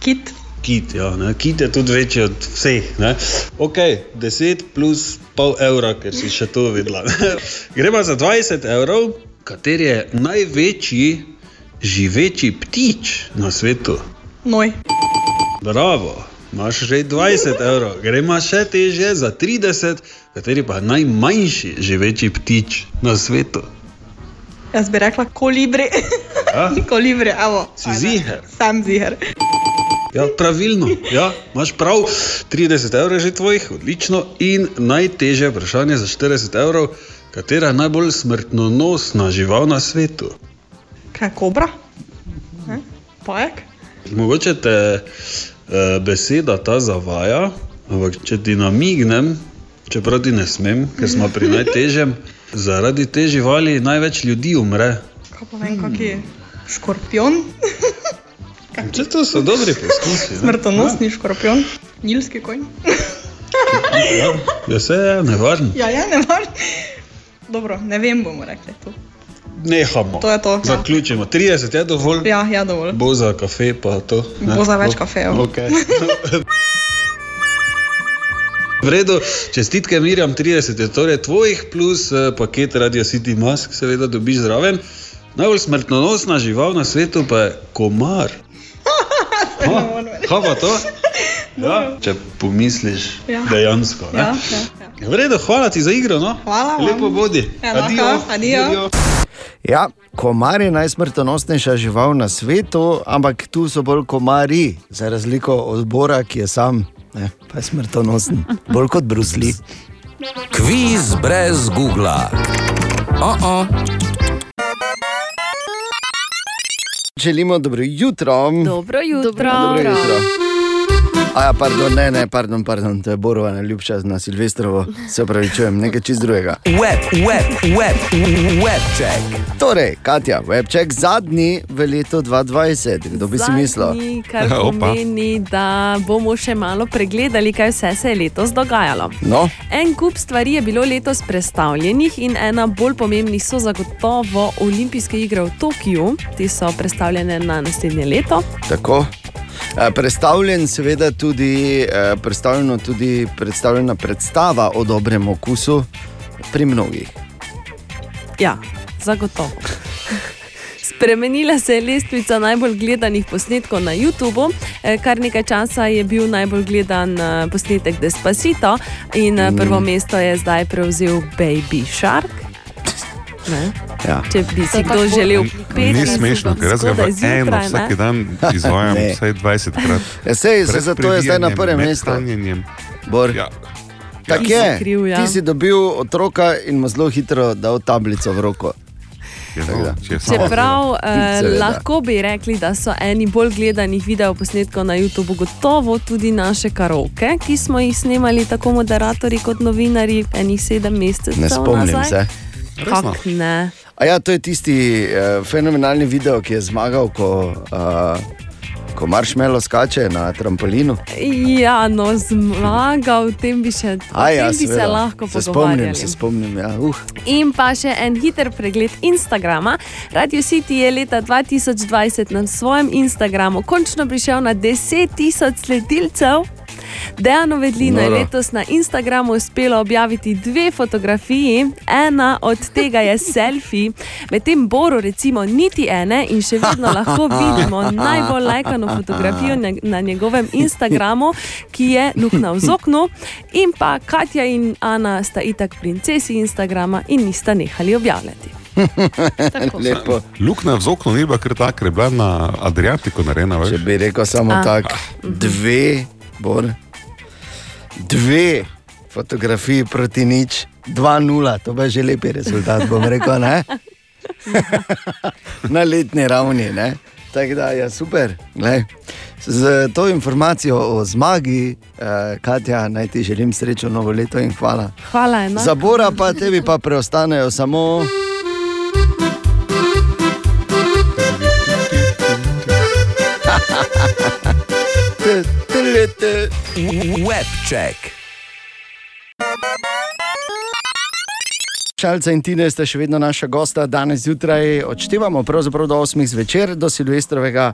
kit, Kit, ja, ne? Kit je tudi večji od vseh. Ne? Ok, 10 plus pol evra, ker si še to videla. Gremo za 20 evrov, kateri je največji živeči ptič na svetu. noj, Bravo, imaš že 20 evrov, gremo še teže za 30, kateri pa je najmanjši živeči ptič na svetu. Jaz bi rekla kolibri. Kolibri, evo. Si ziher? Sam ziher. Ja, pravilno, ja, imaš prav, 30 evrov je že tvojih, odlično. In najtežje vprašanje za 40 evrov, katera je najbolj smrtonosna žival na svetu? Kaj, kobra? Ne? Pajek? Mogoče te uh, beseda ta zavaja, ampak če ti namignem, čeprav ti ne smem, ker smo pri najtežjem, zaradi te živali največ ljudi umre. Kaj pa vem, kak je škorpion? Če to so dobri poskusi. ne? Smrtonosni škorpion, nilski konj. Ja, ja, vse je nevarno. Ja, ja, ne morem. Dobro, ne vem, bomo rekli to. Nehamo. To je to, ja. Zaključimo. 30 je dovolj. Ja, ja, dovolj. Bo za kafe pa to. ne? Bo za več kafejev. Okay. V redu, čestitke Mirjam, 30 je torej tvojih, plus eh, paket Radio City Mask, seveda dobiš zraven. Najbolj smrtonosna žival na svetu pa je komar. Ha, kaj pa to? Ja, če pomisliš Ja. dejansko. ne? Ja, ja, ja. V redu, hvala ti za igro. No? Hvala vam. Lepo bodi. Enako, adijo. Ja, komar je najsmrtonosnejša žival na svetu, ampak tu so bolj komari, za razliko od Bora, ki je sam, ne, pa je smrtonosen, bolj kot Brusli. Kviz brez Google. Oh -oh. Želimo dobro jutro. Dobro jutro. Dobro jutro. A ja, pardon, ne, ne, pardon, pardon, to je Borova najljubša na Silvestrovo, se upravičujem, nekaj čist drugega. Web, web, web, webček. Torej, Katja, webček zadnji v letu 2020, kdo bi si mislil? Zadnji, Kar pomeni, da bomo še malo pregledali, kaj vse se je letos dogajalo. No, En kup stvari je bilo letos predstavljenih, in ena bolj pomembnih so zagotovo olimpijske igre v Tokiu. Te so predstavljene na naslednje leto. tako. Eh, Predstavljen, seveda, tudi, eh, predstavljeno tudi predstavljena predstava o dobrem okusu pri mnogih. Ja, zagotovo. Spremenila se je lestvica najbolj gledanih posnetkov na YouTubu. Eh, Kar nekaj časa je bil najbolj gledan posnetek Despacito in prvo mesto je zdaj prevzel Baby Shark. Ne? Ja. Če bi si kdo želel Ni pet, smešno, ker jaz ga v eno vsak dan izvajam vsaj 20 krat. Ja, sej, saj zato je zdaj na prvem mestu. Bor. Ja. Tako je. kriv, ja. Ti si dobil otroka in mu zelo hitro dal tablico v roko. Tako da. Čeprav eh, lahko bi rekli, da so eni bolj gledanih videoposnetkov na YouTubu gotovo tudi naše karoke, ki smo jih snemali tako moderatorji kot novinari enih sedem mesecev Ne spomnim nazaj. se. A ja, to je tisti uh, fenomenalni video, ki je zmagal, ko, uh, ko maršmelo skače na trampolinu. Ja, no, zmagal, tem bi, še, A ja, tem bi se seveda. lahko se spomnim, pogovarjali. se spomnim. Ja. Uh. In pa še en hiter pregled Instagrama. Radio City je leta 2020 na svojem Instagramu končno prišel na 10 tisoč sledilcev. Dejano Vedlino je Noro. letos na Instagramu uspelo objaviti dve fotografiji, ena od tega je selfie, medtem Boru recimo niti ene in še vedno lahko vidimo najbolj lajkano fotografijo na- njegovem Instagramu, ki je luknja v oknu. In pa Katja in Ana sta itak princesi Instagrama in nista nehali objavljati. Lepo. Luknja v oknu ni bila kar tako, ker je bila na Adriatiku narejena. Če bi rekel samo A. tako, dve, bor, dve fotografiji proti nič, 2-0, to bo že lepi rezultat, bom rekel. Ne? Na letni ravni. Ne? Tako da je super. Glej. Z to informacijo o zmagi, eh, Katja, naj ti želim srečo novo leto in hvala. Hvala enako. Za Bora pa tebi pa preostanejo samo. Webček. Šalca in Tine sta še vedno naša gosta, danes zjutraj odštevamo pravzaprav do 8 zvečer, do Silvestrovega,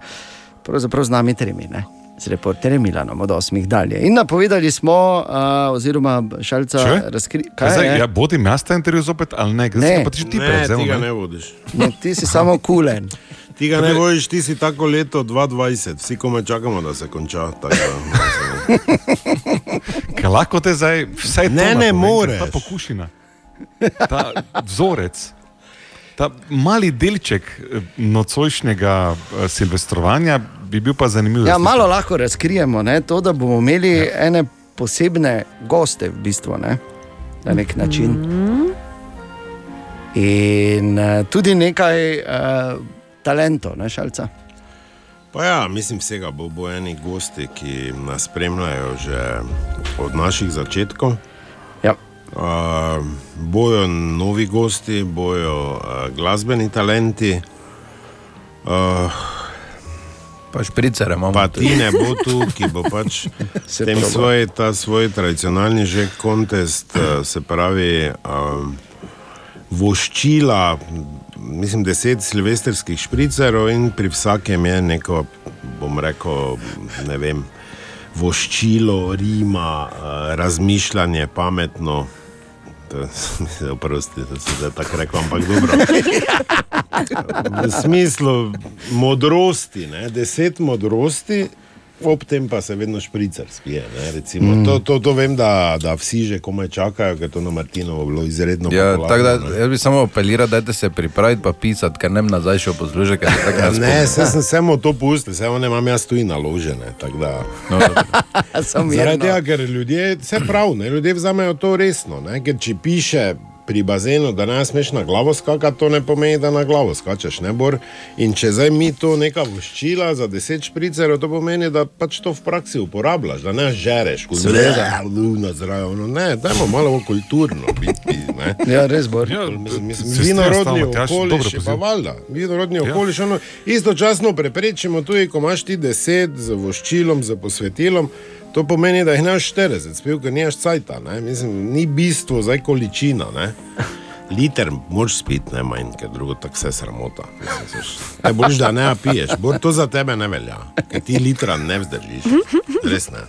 pravzaprav z nami tremi, ne? z reporterjem Milanom od 8 dalje. In napovedali smo, uh, oziroma Šalca Če? razkri... Zdaj, ja, bodim jaz ta intervju zopet ali ne? Zdaj Ne. pa ti ti Ne, prevzel. ti ga ne? ne vodiš. Ne, ti si samo kulen. Ti ga ne vodiš, ti si tako leto 2020, vsi komaj čakamo, da se konča. tako da- Kaj lahko te zdaj vse to Ne, ne moreš. Ta pokušina, ta vzorec, ta mali delček eh, nocojšnjega eh, silvestrovanja bi bil pa zanimiv. Ja, malo lahko razkrijemo ne, to, da bomo imeli ja. ene posebne goste, v bistvu, ne, na nek način. In uh, tudi nekaj uh, talentov, ne šalca. Pa ja, mislim, vsega bo, bo eni gosti, ki nas spremljajo že od naših začetkov. Ja. Uh, bojo novi gosti, bojo uh, glasbeni talenti. Uh, Pa špricere imamo. Pa ti ne bo tu, ki bo pač tem svoj, ta svoj tradicionalni že kontest, eh, se pravi, um, voščila, mislim, deset silvestrskih špricerov in pri vsakem je neko, bom rekel, ne vem, voščilo, rima, eh, razmišljanje, pametno. Oprostite, da se zdaj tako rekel, ampak dobro. V smislu modrosti, ne? deset modrosti, ob tem pa se vedno špricer spije. ne, recimo. Mm. To, to, to vem, da, da vsi že komaj čakajo, ker to na Martinovo bilo izredno Ja, popularno, tako da, ne. jaz bi samo apeliral, da se pripravite pa pisati, ker ne bom nazaj šel poslušati, tako Ja, ne ne, se sem samo to pustil, samo ne imam jaz tu in naložene. Da... No, Zaradi tega, ker ljudje, vse prav, ne, ljudje vzamejo to resno. Ne, ker če piše pri bazenu, da ne smeš na glavo skakati, to ne pomeni, da na glavo skačeš. Ne, Bor? in če zdaj mi to neka voščila za deset špricerov, to pomeni, da pač to v praksi uporabljaš, da ne žereš, kot Seveda. luna zraven. No, ne, dajmo malo bolj kulturno biti. ne. Ja, res bo. Ja, Mislim, mislim, se strinjam s Vinorodni tabo, Matjaž, dobro okoliš, je pa valjda, vinorodni Ja. okoliš. Ono, istočasno preprečimo tudi, ko imaš ti deset z voščilom, z posvetilom. To pomeni, da jih imaš 40, spil, ker nimaš cajta. Ne? Mislim, ni bistvo zdaj količina. Ne? Liter moš spiti, ne manj, ker drugo tako vse sramota. Najbolj, da ne piješ, bolj to za tebe ne velja, ker ti litra ne vzdržiš. Res ne.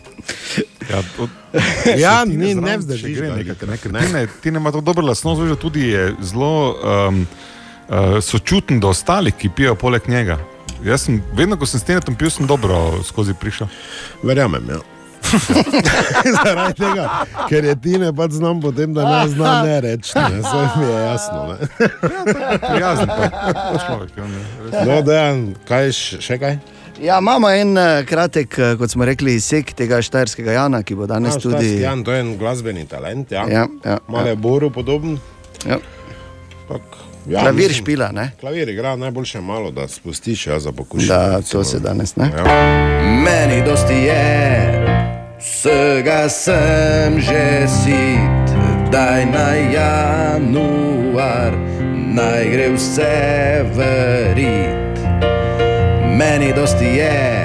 Ja, od, Ja, ni, ne če vzdržiš. nekako, litra, ne, ker ne. Tine, Tine ima to dobro lastnost, že tudi je zelo um, uh, sočuten do ostalih, ki pijejo poleg njega. Jaz sem, vedno, ko sem s Tinetom pil, sem dobro skozi prišel. Verjamem, ja. Zaradi tega, ker je ti ne pač znam potem, da ne zna ne reči. Ne, Vse mi je jasno. Ne. Prijazen pa, pa človek. res. No, dejan, kaj še, kaj? Ja, imamo en eh, kratek, eh, kot smo rekli, izsek tega štajerskega Jana, ki bo danes A, tudi. Jan, to je en glasbeni talent. Ja. Ja, ja, Malo je ja. Boru podoben. Ja. Tak, Klavir mislim, špila, ne? Klavir igra najboljše malo, da spustiš ja, za pokušanje. Da, to se danes ne. Ja. Meni dosti je, vsega sem že sit, daj na januar, naj gre vse verit. Meni dosti je,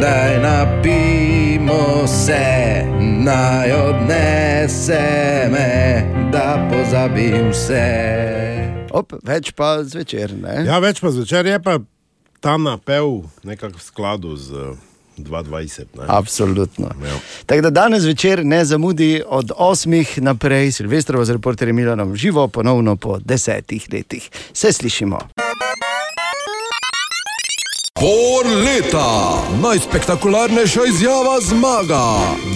daj napijmo se, naj odnese me, da pozabim vse. Op, več pa zvečer. Ne? ja, več pa zvečer je pa ta napev nekako v skladu z eh, 220. Ne? Absolutno. Ja. Tako da danes večer ne zamudi od 8 naprej, Silvestrovo z reporterjem Milanom živo, ponovno po desetih letih. Se slišimo. Bor leta, najspektakularnejša izjava zmaga.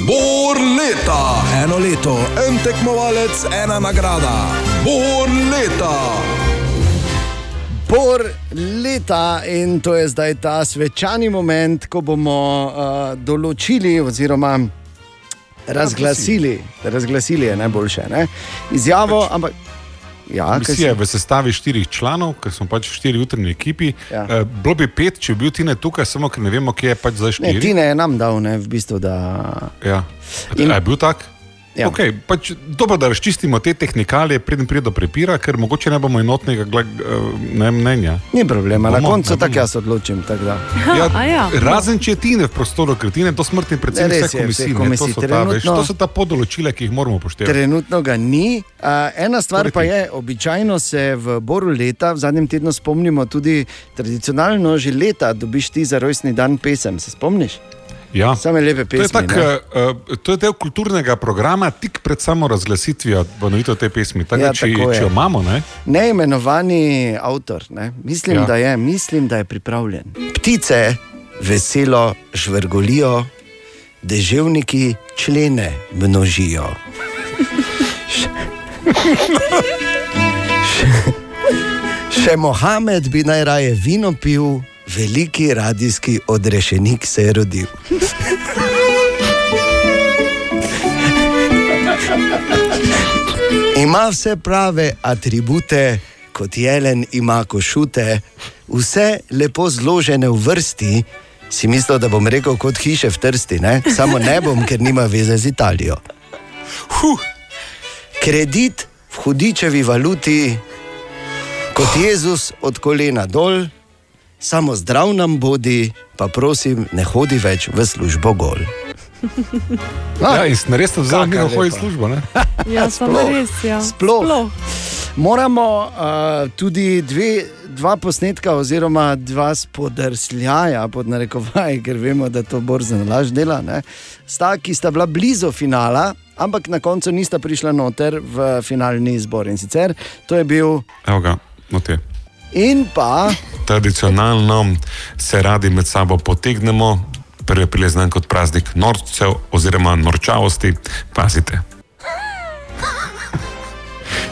Bor leta, eno leto, en tekmovalec, ena nagrada. Bor leta. Bor leta in to je zdaj ta svečani moment, ko bomo uh, določili oziroma razglasili, razglasili je najboljše, ne? izjavo, ampak. Ja, Komisija je si- v sestavi štirih članov, ker smo pač štiri jutrni ekipi. Ja. Uh, bilo bi pet, če bi bil Tine tukaj, samo ker ne vemo, kje je pač zdaj Ne, štiri. Tine je nam dal, ne, v bistvu, da. Ja. In- In... Je bil tak? Ja. Okay, pač, dobro, da razčistimo te tehnikalije, preden pride do prepira, ker mogoče ne bomo enotnega gled, uh, ne, mnenja. Ni problema, na Bomo, koncu ne tako jaz odločim. tako da. Ja, a ja. razen če je Tine v prostoru, ker Tine je to smrtni predsednik Ne, res vseh je, komisij. ne, To, so ta, veš, to so ta podoločila, ki jih moramo upoštevati. Trenutno ga ni. Uh, ena stvar pa je, običajno se v Boru leta, v zadnjem tednu spomnimo tudi tradicionalno, že leta dobiš ti za rojstni dan pesem. Se spomniš? Ja. Same lepe To je, pesmi. tak, uh, to je del kulturnega programa, tik pred samo razglasitvijo ponovitev te pesmi. Tako, Ja, če, če jo imamo, ne? Neimenovani avtor, ne? Mislim, Ja. da je, mislim, da je pripravljen. Ptice veselo žvrgolijo, deževniki člene množijo. Še Mohamed bi najraje vino pil, veliki radijski odrešenik se je rodil. Ima vse prave atribute, kot jelen ima košute, vse lepo zložene v vrsti. Si mislil, da bom rekel kot hiše v trsti, ne? samo ne bom, ker nima veze z Italijo. Huh. Kredit v hudičevi valuti, kot Jezus od kolena dol, samo zdrav nam bodi, pa prosim, ne hodi več v službo gol. Ja, in res ste vzeli mi hoj lepa. službo, ne? Ja, samo Sploh. res. Ja. Sploh. Moramo uh, tudi dve, dva posnetka, oziroma dva spodrsljaja, pod narekovaji, ker vemo, da to borzen laž dela. Ne? Sta, ki sta bila blizu finala, ampak na koncu nista prišla noter v finalni izbor. In sicer to je bil Evo ga, no te. In pa. Tradicionalno se radi med sabo potegnemo, prvi april je znan kot praznik norcev oziroma norčavosti. Pazite.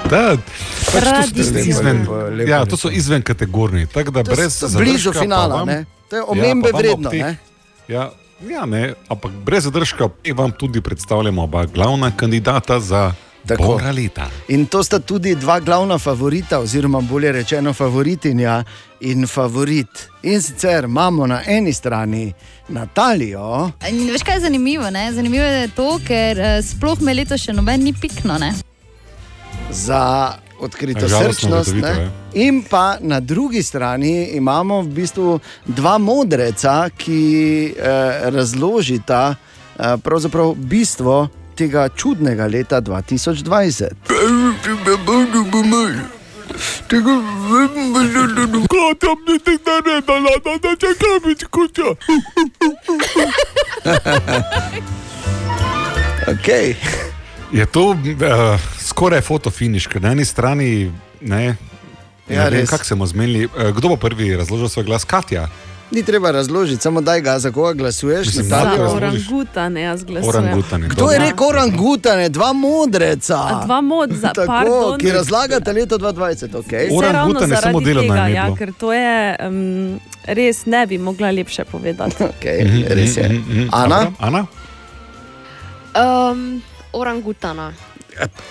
Da, pač to so izven, Lepo, lepo, ja, to so izven kategorij. Tako da To brez zadržka pa finala, vam- ne? To je Ja, omembe ob vredno, teh- ne? Ja, ja, ne, ampak brez zadržka vam tudi predstavljamo oba glavna kandidata za Tako. Bora leta. In to sta tudi dva glavna favorita, oziroma bolje rečeno, favoritinja in favorit. In sicer imamo na eni strani Natalijo, In veš, kaj je zanimivo? Ne? Zanimivo je to, ker eh, sploh me letos še noben ni pikno. Ne? za odkrito Žalostna srčnost. ja. In pa na drugi strani imamo v bistvu dva modreca, ki eh, razložita eh, pravzaprav bistvo tega čudnega leta 2020. Kaj tam ne te naredila, da da čakam več kuća? Okay. Je to uh, skoraj fotofiniš, ker na eni strani ne. Ja, ne vem, res. kako se bomo zmenili. Uh, kdo bo prvi razložil svoj glas? Katja. Ni treba razložiti, samo daj ga, za koga glasuješ. Mislim, Natalijo? Za orangutane jaz glasujem. Orangutane. Kdo je rekel orangutane, dva modreca? A dva mod, za, Tako, pardon. ki razlagate leto 2020. Okay. Vse ravno zaradi tega, ja, ker to je um, res ne bi mogla lepše povedati. Okay, res je. Ana? Ana? Um, orangutana.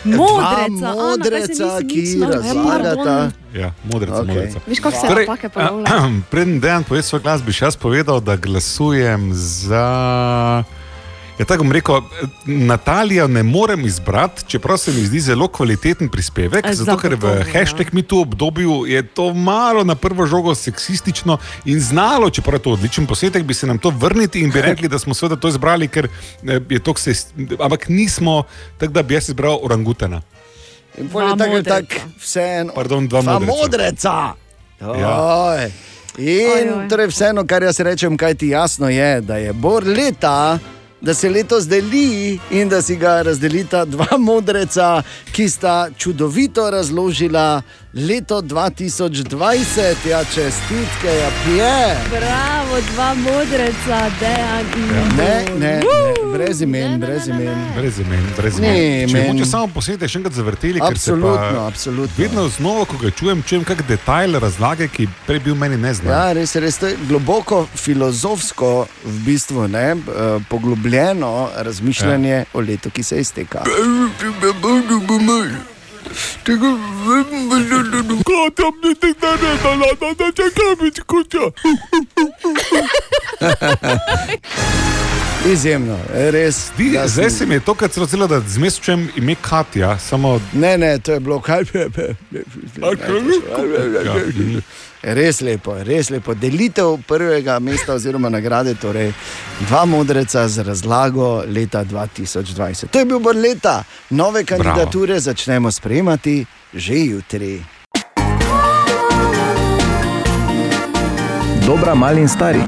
Modreca, Dva modreca, Ana, ki razlagata. Ja, modrica, Okej. okay. modrica. Viš, kako se Torej, napake ponavljajo? Preden dejan pove svoj glas, bi še jaz povedal, da glasujem za. Ja, tako bom rekel, Natalijo ne morem izbrati, čeprav se mi zdi zelo kvaliteten prispevek, E, zato ker v ja. hashtag mi tu obdobju je to malo na prvo žogo seksistično in znalo, čeprav je to odličen posnetek, bi se nam to vrniti in bi rekli, da smo seveda to izbrali, ker eh, je to se. Ampak nismo, tako da bi jaz izbral orangutana. In pol je tako, tak, vseeno. Pardon, dva Dva modreca. modreca. Ja. Oj. In torej vseeno, kar jaz rečem, kaj ti jasno je, da je bor leta. Da se letos deli in da si ga razdelita dva modreca, ki sta čudovito razložila leto 2020. Ja, čestitke, ja, pije. Bravo, dva modreca, dejan in Ne, Bor. ne, ne, brez imen, brez imen. Brez imen, brez Ne, imen. Če men- hoče samo posnetek še enkrat zavrteli, ker se pa absolutno. vedno znova, ko ga čujem, čujem kak detajl razlage, ki prej bil meni neznan. Ja, res, res to je globoko filozofsko, v bistvu ne, eh, poglobljeno razmišljanje ja. o letu, ki se izteka. Kaj tam ne te naredila, da da čakam več kuća? Izjemno, res. Di, zdaj se mi je to, kar celo da zmeščujem ime Katja, samo. Ne, ne, to je bilo kaj. Res lepo, res lepo. Delitev prvega mesta oziroma nagrade, torej dva modreca z razlago leta 2020. To je bil bolj leta, nove kandidature Bravo. začnemo sprejemati že jutri. Dobra, mali in stari.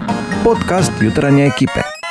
Podcast jutranje ekipe.